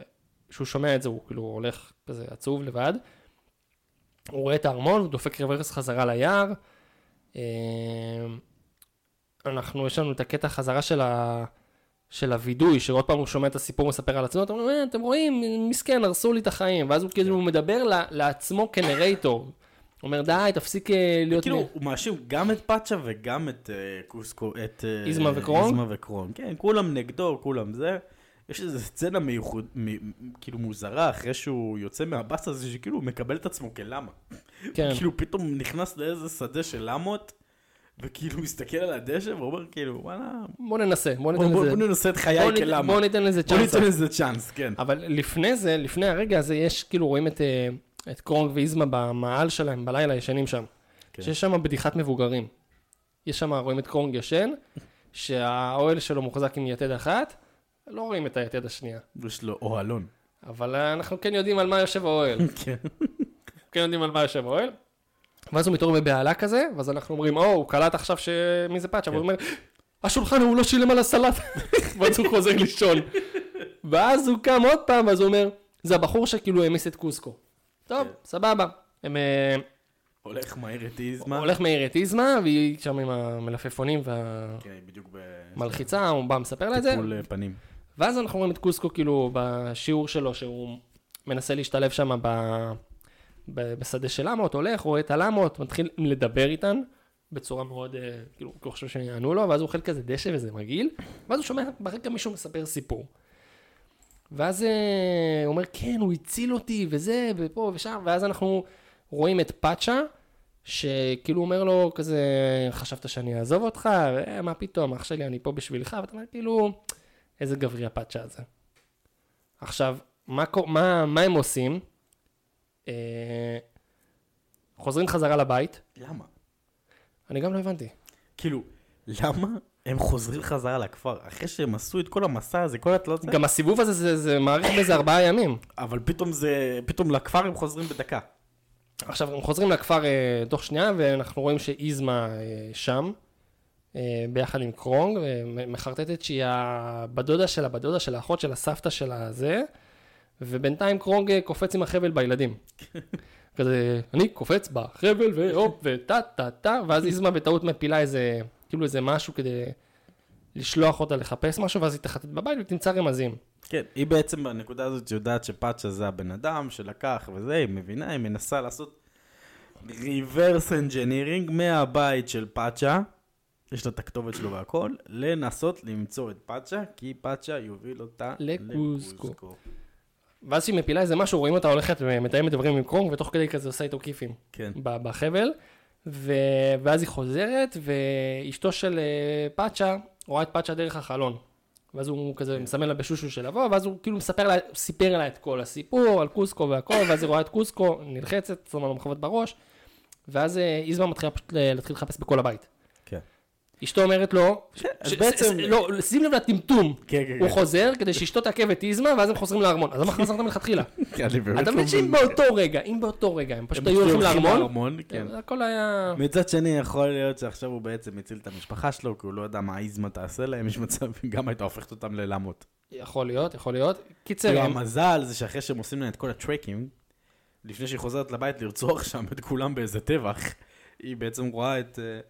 כשהוא שומע את זה, הוא כאילו הולך כזה עצוב לבד. הוא רואה את הארמון, הוא דופק רוורס חזרה ליער. אנחנו, יש לנו את הקטע חזרה של, ה, של הווידוי, שעוד פעם הוא שומע את הסיפור, מספר על עצמו, אתה אומר, "אה, אתם רואים, מסכן, הרסו לי את החיים. ואז הוא כאילו מדבר ל- לעצמו כנרייטור. הוא אומר, די, תפסיק אה, להיות... כאילו, הוא מאשים גם את פאצ'ה וגם את אה, קוסקו, את... אה, איזמה וקרון? איזמה וקרון, כן, כולם נגדו, כולם זה. יש איזו סצנה מיוחד, מ- כאילו מוזרה, אחרי שהוא יוצא מהבאס הזה, שכאילו הוא מקבל את עצמו כלמה. כן. כאילו פתאום נכנס לאיזה שדה של למות, וכאילו מסתכל על הדשא ואומר כאילו, וואלה, בוא ננסה, בוא בוא ניתן בוא- לזה... בוא ננסה את בוא חיי כלמה. בוא ניתן לזה בוא צ'אנס. ניתן לזה צ'אנס, כן. אבל לפני זה, לפני הרגע הזה, יש, כאילו, רואים את, אה, את קרונג ואיזמה במעל שלהם, בלילה, ישנים שם. כן. שיש שם בדיחת מבוגרים. יש שם, רואים את קרונג ישן, שהאוהל שלו מוחזק עם יתד אחת, לא רואים את היתד השנייה. יש לו אוהלון. אבל אנחנו כן יודעים על מה יושב האוהל. כן. כן יודעים על מה יושב האוהל. ואז הוא מתעורר בבהלה כזה, ואז אנחנו אומרים, או, הוא קלט עכשיו שמי זה פאצ'ה, והוא אומר, השולחן הוא לא שילם על הסלט, ואז הוא חוזר לישון. ואז הוא קם עוד פעם, ואז הוא אומר, זה הבחור שכאילו העמיס את קוסקו. טוב, כן. סבבה. הם, אה, הולך מהר את איזמה. הולך מהיר את איזמה, והיא שם עם המלפפונים כן, בדיוק ב... והמלחיצה, הוא בא מספר לה את זה, טיפול אה, פנים. ואז אנחנו רואים את קוסקו כאילו בשיעור שלו, שהוא מנסה להשתלב שם ב... בשדה של למות, הולך, רואה את הלמות, מתחיל לדבר איתן בצורה מאוד, אה, כאילו, הוא חושב שהם יענו לו, ואז הוא אוכל כזה דשא וזה מגעיל, ואז הוא שומע ברקע מישהו מספר סיפור. ואז אה, הוא אומר, כן, הוא הציל אותי, וזה, ופה ושם, ואז אנחנו רואים את פאצ'ה, שכאילו אומר לו כזה, חשבת שאני אעזוב אותך? "אה, מה פתאום, אח שלי, אני פה בשבילך, ואתה אומר, כאילו, איזה גברי הפאצ'ה הזה. עכשיו, מה, מה, מה הם עושים? אה, חוזרים חזרה לבית, למה? אני גם לא הבנתי. כאילו, למה הם חוזרים חזרה לכפר? אחרי שהם עשו את כל המסע הזה, כל התלות גם הסיבוב הזה, זה, זה מאריך באיזה ארבעה ימים. אבל פתאום זה, פתאום לכפר הם חוזרים בדקה. עכשיו, הם חוזרים לכפר אה, תוך שנייה, ואנחנו רואים שאיזמה אה, שם, אה, ביחד עם קרונג, ומחרטטת שהיא הבדודה של הבדודה של האחות של הסבתא של הזה, ובינתיים קרונג קופץ עם החבל בילדים. כזה, אני קופץ בחבל, והופ, וטה טה טה, ואז איזמה בטעות מפילה איזה, כאילו איזה משהו כדי לשלוח אותה לחפש משהו, ואז היא תחטט בבית ותמצא רמזים. כן, היא בעצם בנקודה הזאת יודעת שפאצ'ה זה הבן אדם שלקח וזה, היא מבינה, היא מנסה לעשות reverse engineering מהבית של פאצ'ה, יש לה את הכתובת שלו והכל, לנסות למצוא את פאצ'ה, כי פאצ'ה יוביל אותה לקוסקו. ואז כשהיא מפילה איזה משהו, רואים אותה הולכת ומתאמת דברים עם קרונג, ותוך כדי כזה עושה איתו כיפים כן, בחבל, ו... ואז היא חוזרת, ואשתו של אה, פאצ'ה רואה את פאצ'ה דרך החלון. ואז הוא כזה מסמן לה בשושו של לבוא, ואז הוא כאילו מספר לה, סיפר לה את כל הסיפור על קוסקו והכל, ואז היא רואה את קוסקו, נלחצת, שמה לו מחוות בראש, ואז אה, איזמה מתחילה פשוט ל- להתחיל לחפש בכל הבית. אשתו אומרת לו, אז ש- בעצם- ש- לא, שים לב לטמטום, כן, כן, הוא כן. חוזר כדי שאשתו תעכב את איזמה, ואז הם חוזרים לארמון. אז למה חזרת מלכתחילה? אתה לא מבין שאם. באותו רגע, אם באותו רגע הם פשוט היו הולכים לארמון, לארמון, כן. הכל היה... מצד שני, יכול להיות שעכשיו הוא בעצם הציל את המשפחה שלו, כי הוא לא יודע מה איזמה תעשה להם, יש מצב, גם הייתה הופכת אותם ללמות. יכול להיות, יכול להיות. קיצר, כאילו המזל זה שאחרי שהם עושים לה את כל הטרקים, לפני שהיא חוזרת לבית לרצוח שם את כולם באיזה טבח, היא בעצם רואה את... אה,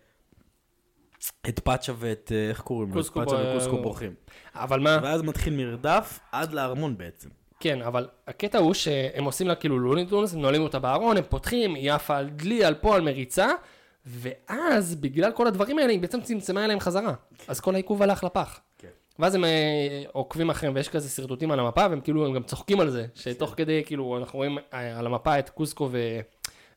את פאצ'ה ואת, אה, איך קוראים לו? קוסקו פאצ'ה וקוסקו בורחים. אבל מה, ואז מתחיל מרדף עד לארמון בעצם. כן, אבל הקטע הוא שהם עושים לה כאילו לוניטונס, הם נועלים אותה בארון, הם פותחים, היא עפה על דלי, על פה, על מריצה, ואז בגלל כל הדברים האלה, היא בעצם צמצמה אליהם חזרה. אז כל העיכוב הלך לפח. כן. ואז הם אה, עוקבים אחריהם, ויש כזה שרטוטים על המפה, והם כאילו, הם גם צוחקים על זה, שתוך כדי, כאילו, אנחנו רואים אה, על המפה את קוסקו ו...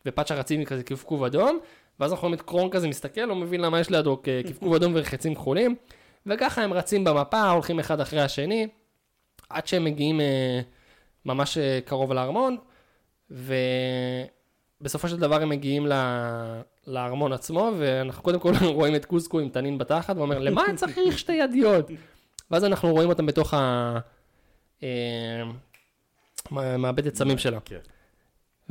ופאצ'ה רצים כזה כבכוב אדום, ואז אנחנו רואים את קרון כזה מסתכל, לא מבין למה יש לידו כ- כבכוב אדום ורחצים כחולים, וככה הם רצים במפה, הולכים אחד אחרי השני, עד שהם מגיעים אה, ממש אה, קרוב לארמון, ובסופו של דבר הם מגיעים ל... לארמון עצמו, ואנחנו קודם כל רואים את קוסקו עם תנין בתחת, ואומר, למה אני צריך שתי ידיות? ואז אנחנו רואים אותם בתוך ה... אה, מעבדת סמים שלה.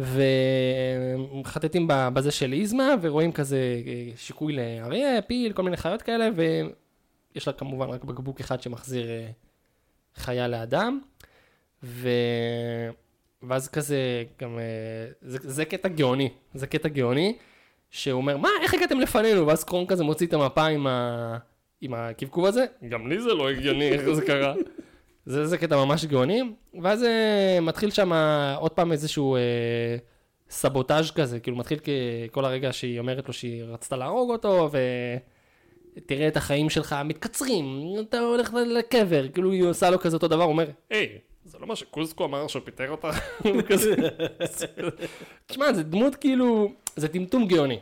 ומחטטים בזה של איזמה, ורואים כזה אה, שיקוי לאריה, פיל, כל מיני חיות כאלה, ויש לה כמובן רק בקבוק אחד שמחזיר אה, חיה לאדם. ו... ואז כזה, גם, אה, זה, זה קטע גאוני, זה קטע גאוני, שהוא אומר, מה, איך הגעתם לפנינו? ואז קרון כזה מוציא את המפה עם, ה... עם הקבקוב הזה, גם לי זה לא הגיוני, איך זה קרה. זה, זה קטע ממש גאוני, ואז אה, מתחיל שם עוד פעם איזשהו אה, סבוטאז' כזה, כאילו מתחיל כל הרגע שהיא אומרת לו שהיא רצתה להרוג אותו, ותראה את החיים שלך מתקצרים, אתה הולך לקבר, כאילו היא עושה לו כזה אותו דבר, הוא אומר, היי, זה לא מה שקוסקו אמר שהוא פיטר כזה. תשמע, זה דמות כאילו, זה טמטום גאוני,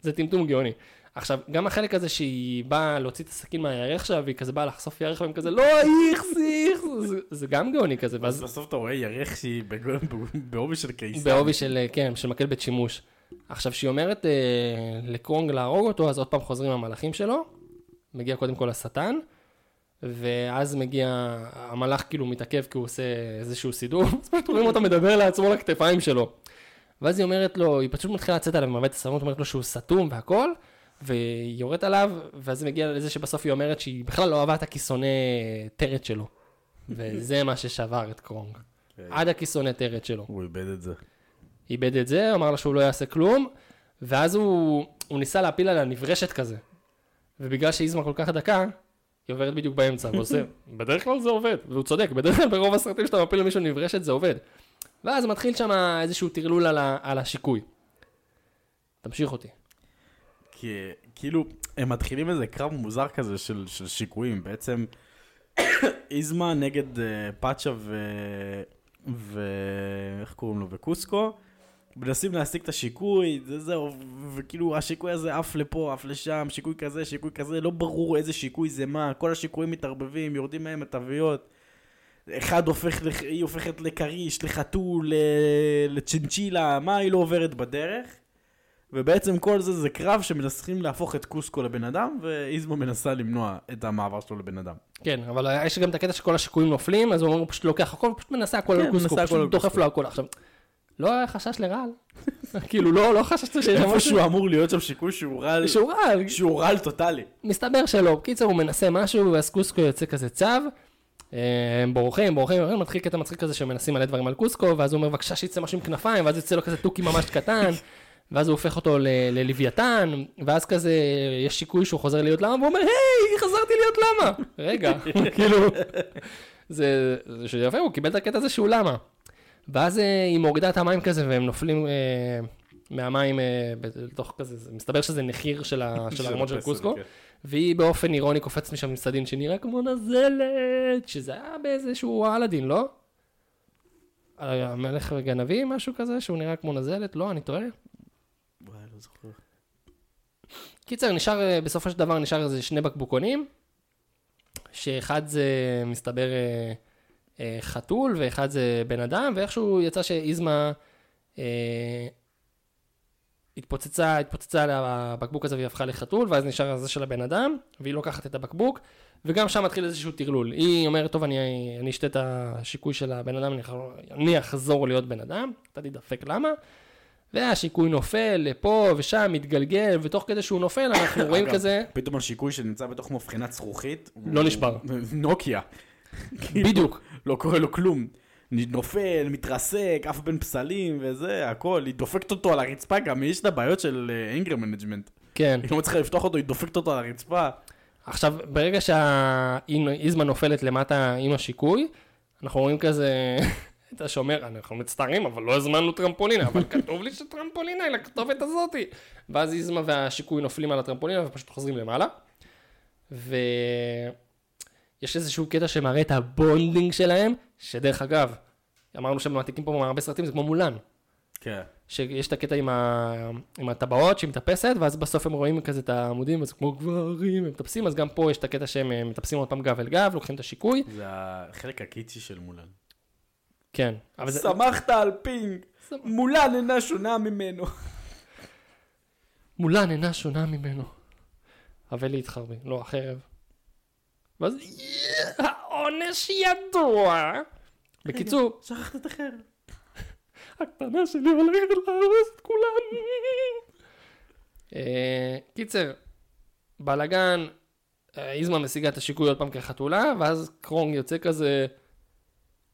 זה טמטום גאוני. עכשיו, גם החלק הזה שהיא באה להוציא את הסכין מהירך שלה, והיא כזה באה לחשוף ירך, והם כזה, לא, איכס, איכס, זה- גם גאוני כזה, אז ואז בסוף אתה רואה ירך שהיא בעובי של קיסר. בעובי של, כן, של מקל בית שימוש. עכשיו, כשהיא אומרת אה, לקרונג להרוג אותו, אז עוד פעם חוזרים המלאכים שלו, מגיע קודם כל השטן, ואז מגיע, המלאך כאילו מתעכב כי הוא עושה איזשהו סידור, אז פשוט רואים אותו מדבר לעצמו לכתפיים שלו. ואז היא אומרת לו, היא פשוט מתחילה לצאת עליו במבט הסרמות, אומרת לו שהוא סתום והכל, והיא יורדת עליו, ואז זה מגיע לזה שבסוף היא אומרת שהיא בכלל לא אהבה את הכיסוני טרת שלו. וזה מה ששבר את קרונג. כן. עד הכיסוני טרת שלו. הוא איבד את זה. איבד את זה, אמר לה שהוא לא יעשה כלום, ואז הוא, הוא ניסה להפיל עליה נברשת כזה. ובגלל שאיזמה כל כך דקה, היא עוברת בדיוק באמצע, והוא עושה, בדרך כלל זה עובד, והוא צודק, בדרך כלל ברוב הסרטים שאתה מפיל למישהו נברשת זה עובד. ואז מתחיל שם איזשהו טרלול על, ה, על השיקוי. תמשיך אותי. כי כאילו, הם מתחילים איזה קרב מוזר כזה של, של שיקויים. בעצם, איזמה נגד uh, פאצ'ה ו... ו... איך קוראים לו? וקוסקו. מנסים להשיג את השיקוי, זה זהו, וכאילו השיקוי הזה עף לפה, עף לשם, שיקוי כזה, שיקוי כזה, לא ברור איזה שיקוי זה מה, כל השיקויים מתערבבים, יורדים מהם התוויות. אחד הופך. היא הופכת לכריש, לחתול, ל- לצ'ינצ'ילה, מה היא לא עוברת בדרך? ובעצם כל זה זה קרב שמנסים להפוך את קוסקו לבן אדם, ואיזמו מנסה למנוע את המעבר שלו לבן אדם. כן, אבל יש גם את הקטע שכל השיקויים נופלים, אז הוא אומר, הוא פשוט לוקח הכל, ופשוט מנסה הכל כן, על קוסקו, פשוט דוחף. לו הכל. עכשיו, לא היה חשש לרעל? כאילו, לא, לא חששת שיש איפה משהו? שהוא אמור להיות שם שיקוי שהוא רעל, שהוא רעל, שהוא רעל טוטאלי. מסתבר שלא. בקיצר, הוא מנסה משהו, ואז קוסקו יוצא כזה צו. אה, הם בורחים, בורחים, בורחים, מתחיל קטע מצחיק כזה שמנסים מלא דברים על קוסקו, ואז הוא אומר, בבקשה שיצא משהו עם כנפיים, ואז יוצא לו כזה תוכי ממש קטן, ואז הוא הופך אותו ללוויתן, ואז כזה, יש שיקוי שהוא חוזר להיות למה, והוא אומר, היי, חזרתי להיות למה. רגע, כאילו, זה זה שיפה, הוא קיבל את הקטע הזה שהוא למה. ואז אה, היא מורידה את המים כזה, והם נופלים אה, מהמים אה, לתוך כזה, זה- מסתבר שזה נחיר של ה- של הארמון של קוסקו. כן. והיא באופן אירוני קופצת משם עם סדין שנראה כמו נזלת, שזה היה באיזשהו אלאדין, לא? המלך וגנבים, משהו כזה, שהוא נראה כמו נזלת, לא, אני טועה? לא זוכר. קיצר, נשאר, אה, בסופו של דבר נשאר איזה שני בקבוקונים, שאחד זה, מסתבר, אה, אה, חתול, ואחד זה בן אדם, ואיכשהו יצא שאיזמה אה, התפוצצה, התפוצצה על הבקבוק הזה והיא הפכה לחתול, ואז נשאר הזה של הבן אדם, והיא לוקחת את הבקבוק, וגם שם מתחיל איזשהו טרלול. היא אומרת, טוב, אני, אני אשתה את השיקוי של הבן אדם, אני אחזור להיות בן אדם, אתה תדפק למה. והשיקוי נופל לפה ושם, מתגלגל, ותוך כדי שהוא נופל, אנחנו רואים כזה, פתאום השיקוי שנמצא בתוך מבחנת זכוכית, לא נשבר. נוקיה. בדיוק. לא קורה לו כלום. נופל, מתרסק, עף בין פסלים וזה, הכל. היא דופקת אותו על הרצפה, גם יש לה בעיות של anger management. כן. היא לא מצליחה לפתוח אותו, היא דופקת אותו על הרצפה. עכשיו, ברגע שהאיזמה נופלת למטה עם השיקוי, אנחנו רואים כזה את השומר, אנחנו מצטערים, אבל לא הזמנו טרמפולינה, אבל כתוב לי שטרמפולינה היא לכתובת הזאתי. ואז איזמה והשיקוי נופלים על הטרמפולינה ופשוט חוזרים למעלה. ויש איזשהו קטע שמראה את ה bonding שלהם, שדרך אגב, אמרנו שהם מעתיקים פה מהרבה סרטים, זה כמו מולן. כן. שיש את הקטע עם, ה... עם הטבעות שהיא מטפסת, ואז בסוף הם רואים כזה את העמודים, וזה כמו גברים, הם מטפסים, אז גם פה יש את הקטע שהם מטפסים עוד פעם גב אל גב, לוקחים את השיקוי. זה החלק הקיצי של מולן. כן. שמחת על פינג, מולן אינה שונה ממנו. מולן אינה שונה ממנו. אבל להתחרבי, לא החרב. ואז "יא, העונש ידוע. בקיצור, שכחת את החרב. הקטנה שלי הולכת להרוס את כולם. אה, קיצר, בלאגן, אה, איזמה משיגה את השיקוי עוד פעם כחתולה, ואז קרונג יוצא כזה,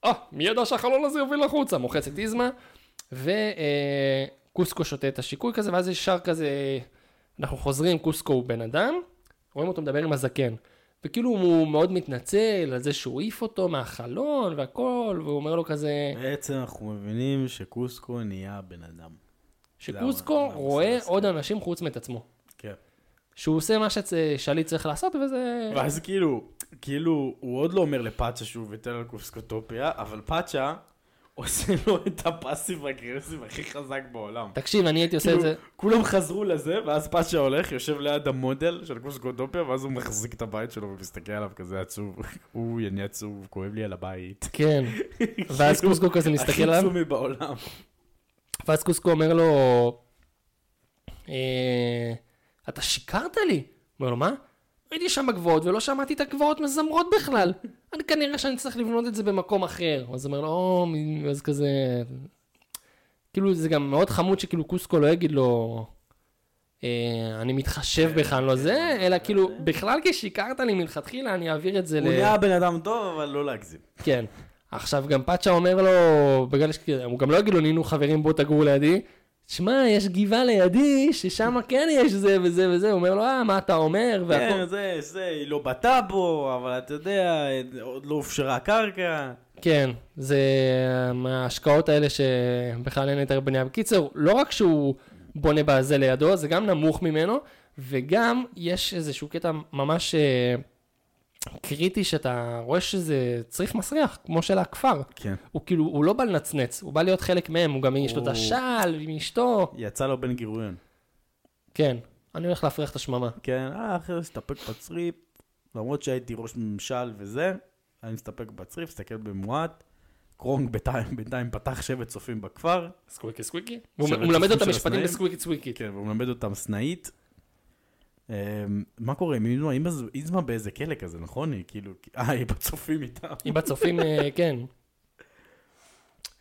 אה, מי ידע שהחלון הזה יוביל החוצה? מוחץ את איזמה, וקוסקו שותה את השיקוי כזה, ואז ישר כזה, אנחנו חוזרים, קוסקו הוא בן אדם, רואים אותו מדבר עם הזקן. וכאילו הוא מאוד מתנצל על זה שהוא העיף אותו מהחלון והכל, והוא אומר לו כזה, בעצם אנחנו מבינים שקוסקו נהיה בן אדם. שקוסקו רואה המסר. עוד אנשים חוץ מעצמו. עצמו. כן. שהוא עושה מה ששליט צריך לעשות וזה... ואז כאילו, כאילו, הוא עוד לא אומר לפאצ'ה שהוא ויתר על קוסקוטופיה, אבל פאצ'ה עושה לו את הפאסיב אגרסיב הכי חזק בעולם. תקשיב, אני הייתי עושה את כאילו, זה... כולם חזרו לזה, ואז פאצ'ה הולך, יושב ליד המודל של קוסקוטופיה, ואז הוא מחזיק את הבית שלו ומסתכל עליו כזה עצוב. הוא יני עצוב, כואב לי על הבית. כן. ואז כאילו, קוסקו כזה מסתכל הכי עליו, עצומי בעולם. ואז קוסקו אומר לו, אה, אתה שיקרת לי? אומר לו, מה? הייתי שם בגבעות ולא שמעתי את הגבעות מזמרות בכלל. אני כנראה שאני צריך לבנות את זה במקום אחר. אז אומר לו, או, מ- אז כזה... כאילו זה גם מאוד חמוד שכאילו קוסקו לא יגיד לו, אה, אני מתחשב בך, אני לא זה, אלא כאילו, בכלל כשיקרת לי מלכתחילה, אני אעביר את זה ל... הוא נהיה בן אדם טוב, אבל לא להגזים. כן. עכשיו גם פאצ'ה אומר לו, בגלל ש... הוא גם לא יגיד לו, נינו חברים, בוא תגורו לידי. שמע, יש גבעה לידי, ששם כן יש זה וזה וזה. הוא אומר לו, אה, מה אתה אומר? כן, והכל. זה, זה, היא לא בטאבו, אבל אתה יודע, עוד לא הופשרה הקרקע. כן, זה מההשקעות האלה שבכלל אין יותר בנייה. בקיצור, לא רק שהוא בונה בזה לידו, זה גם נמוך ממנו, וגם יש איזשהו קטע ממש אה, קריטי שאתה רואה שזה צריף מסריח, כמו של הכפר. כן. הוא כאילו, הוא לא בא לנצנץ, הוא בא להיות חלק מהם, הוא גם יש לו את השל עם אשתו. יצא לו בן גירויון. כן, אני הולך להפריח את השממה. כן, אה, אחרי זה הסתפק בצריף, למרות שהייתי ראש ממשל וזה, אני מסתפק בצריף, הסתכל במועט. קרונג בינתיים, בינתיים פתח שבט צופים בכפר, סקוויקי סקוויקי. הוא מלמד אותם משפטים? בסקוויקי סקוויקי. כן, והוא מלמד אותם סנאית. אמ, מה קורה עם איזמה? איזמה- באיזה כלא כזה, נכון? היא כאילו, אה, היא בצופים איתם. אם בצופים, אה, כן.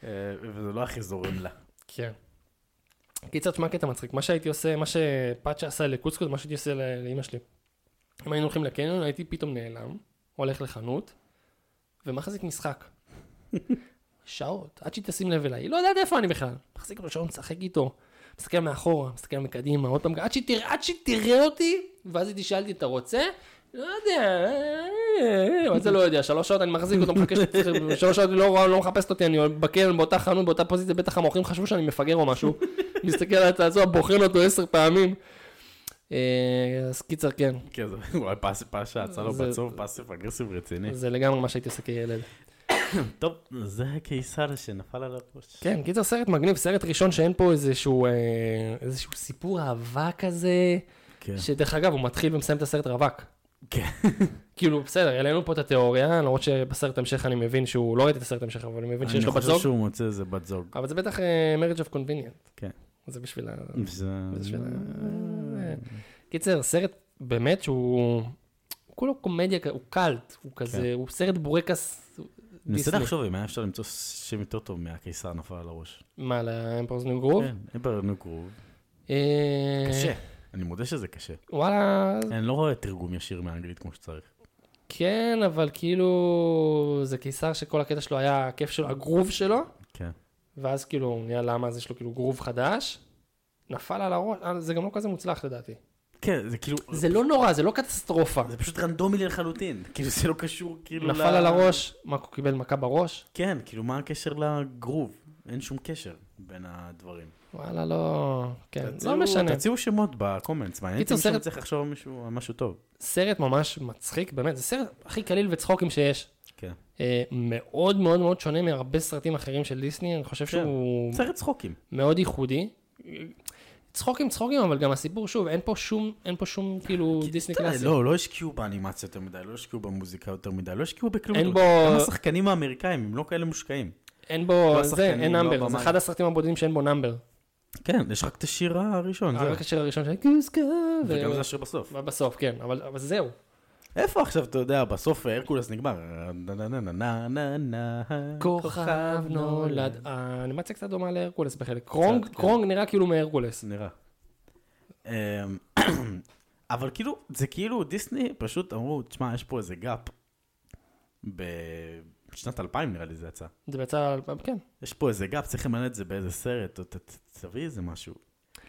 אה, וזה לא הכי זורם לה. כן. קיצר, תשמע קטע מצחיק, מה שהייתי עושה, מה שפאצ'ה עשה לקוצקו, זה מה שהייתי עושה ל- לאמא שלי. אם היינו הולכים לקניון, הייתי פתאום נעלם, הולך לחנות, ומחזיק משחק. שעות, עד שהיא תשים לב אליי, היא לא יודעת איפה אני בכלל. מחזיק לו שעון, משחק איתו, מסתכל מאחורה, מסתכל מקדימה, עוד פעם, עד שהיא תראה, עד שהיא תראה אותי, ואז היא תשאל אותי, אתה רוצה? לא יודע, מה זה לא יודע, שלוש שעות אני מחזיק אותו, מחכה, שלוש שעות לא רואה, לא מחפשת אותי, אני בקרן באותה חנות, באותה פוזיציה, בטח המוכרים חשבו שאני מפגר או משהו. מסתכל על הצעצוע, בוחן אותו עשר פעמים. אה, אז קיצר, כן, כן, זה וואי, פס- פאשה, יצא לו בצוף, פאסיב אגרסיב רציני. זה לגמרי מה שהייתי עושה כילד. טוב, זה הקיסר שנפל על הראש. כן, קיצר סרט מגניב, סרט ראשון שאין פה איזשהו, אה, איזשהו סיפור אהבה כזה, כן. שדרך אגב, הוא מתחיל ומסיים את הסרט רווק. כן. כאילו, בסדר, העלינו פה את התיאוריה, למרות שבסרט המשך אני מבין שהוא, לא ראיתי את הסרט המשך, אבל אני מבין שיש אני לו בת חושב זוג, שהוא מוצא איזה בת זוג. אבל זה בטח marriage of convenient. כן. זה בשביל ה... זה... בשביל ה... קיצר, סרט באמת שהוא... הוא כולו קומדיה, הוא קאלט, הוא כזה, כן. הוא סרט בורקס אני מנסה. לחשוב אם היה אפשר למצוא שם יותר טוב מהקיסר נפל על הראש. מה, לאמפרס ניו גרוב? כן, אמבר נו גרוב. אה, קשה. אני מודה שזה קשה. וואלה, אני לא רואה תרגום ישיר מאנגלית כמו שצריך. כן, אבל כאילו, זה קיסר שכל הקטע שלו היה הכיף שלו, הגרוב שלו, כן. ואז כאילו, נהיה למה, אז יש לו כאילו גרוב חדש, נפל על הראש, אה, זה גם לא כזה מוצלח לדעתי. כן, זה כאילו, זה לא נורא, זה לא קטסטרופה. זה פשוט רנדומי לחלוטין. כאילו, זה לא קשור, כאילו, נפל על הראש, מה, הוא קיבל מכה בראש? כן, כאילו, מה הקשר לגרוב? אין שום קשר בין הדברים. וואלה, לא... כן, תציעו- לא משנה. תציעו שמות בקומנטס, מעניין אותי מישהו צריך לחשוב על משהו טוב. סרט ממש מצחיק, באמת, זה סרט הכי קליל וצחוקים שיש. כן. אה, מאוד מאוד מאוד שונה מהרבה סרטים אחרים של דיסני, אני חושב כן. שהוא סרט צחוקים. מאוד ייחודי. צחוקים צחוקים, אבל גם הסיפור, שוב, אין פה שום, אין פה שום כאילו דיסני תראה, קלאסי. לא, לא השקיעו באנימציה יותר מדי, לא השקיעו במוזיקה יותר מדי, לא השקיעו בכלום. אין. בו- גם השחקנים האמריקאים הם לא כאלה מושקעים. אין בו, לא זה, אין לא number, זה הבמאי. אחד הסרטים הבודדים שאין בו number. כן, יש רק את השיר הראשון, זהו. רק השיר הראשון של קוסקו, וגם זה השיר בסוף. בסוף, כן, אבל אבל זהו. איפה עכשיו, אתה יודע, בסוף הרקולס נגמר. כוכב נולד, האנימציה קצת דומה להרקולס בחלק. קרונק, כן. קרונק נראה כאילו מהרקולס. נראה. אמ, אבל כאילו, זה כאילו דיסני פשוט אמרו, תשמע, יש פה איזה gap. בשנת 2000 נראה לי זה יצא. זה יצא, כן, יש פה איזה gap, צריך למלא את זה באיזה סרט, או תביא איזה משהו.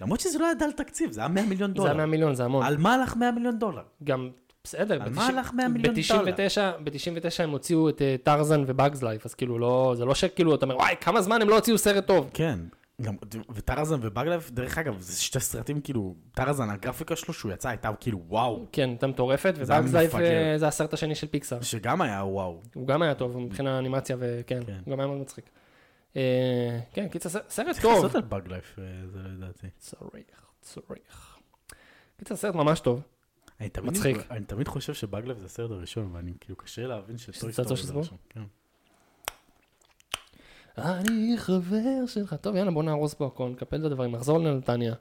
למרות שזה לא היה דל תקציב, זה היה 100 מיליון זה היה 100 דולר. מיליון, זה המון. על מה הלך 100 מיליון דולר? גם, בסדר, על מה הלך 100 מיליון ב-99 הם הוציאו את אה, טרזן ו A Bug's Life, אז כאילו לא, זה לא שכאילו אתה אומר, וואי, כמה זמן הם לא הוציאו סרט טוב. כן. גם, וטרזן ו A Bug's Life, דרך אגב, זה שתי סרטים כאילו, טרזן, הגרפיקה שלו שהוא יצא הייתה כאילו וואו. כן, הייתה מטורפת, ו A Bug's Life. אה, זה הסרט השני של פיקסאר. שגם היה וואו. הוא גם היה טוב מבחינה אנימציה, וכן, כן. גם היה מאוד מצחיק. אה, כן, קיצר, סרט צריך טוב. לעשות על Bug's Life, זה לדעתי. צריך, צריך. קיצר, סרט ממש טוב. אני תמיד, מצחיק. אני תמיד חושב ש Bug's Life זה הסרט הראשון, ואני כאילו קשה להבין שטוי סטורי זה הראשון. כן. אני חבר שלך. טוב, יאללה, בוא נארוז פה הכל, נקפל את הדברים, נחזור לנתניה.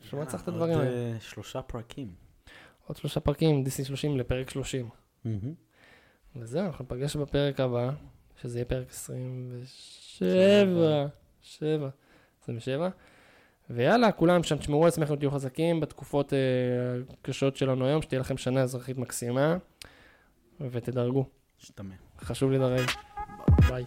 שמע צריך את הדברים עוד האלה. אה, שלושה פרקים. עוד שלושה פרקים, דיסני 30 לפרק 30. וזהו, אנחנו ניפגש בפרק הבא, שזה יהיה פרק 27. 7. 27. ויאללה, כולם שם תשמרו על עצמכם, תהיו חזקים בתקופות אה, הקשות שלנו היום, שתהיה לכם שנה אזרחית מקסימה, ותדרגו. שתמה. חשוב לדרג. ביי.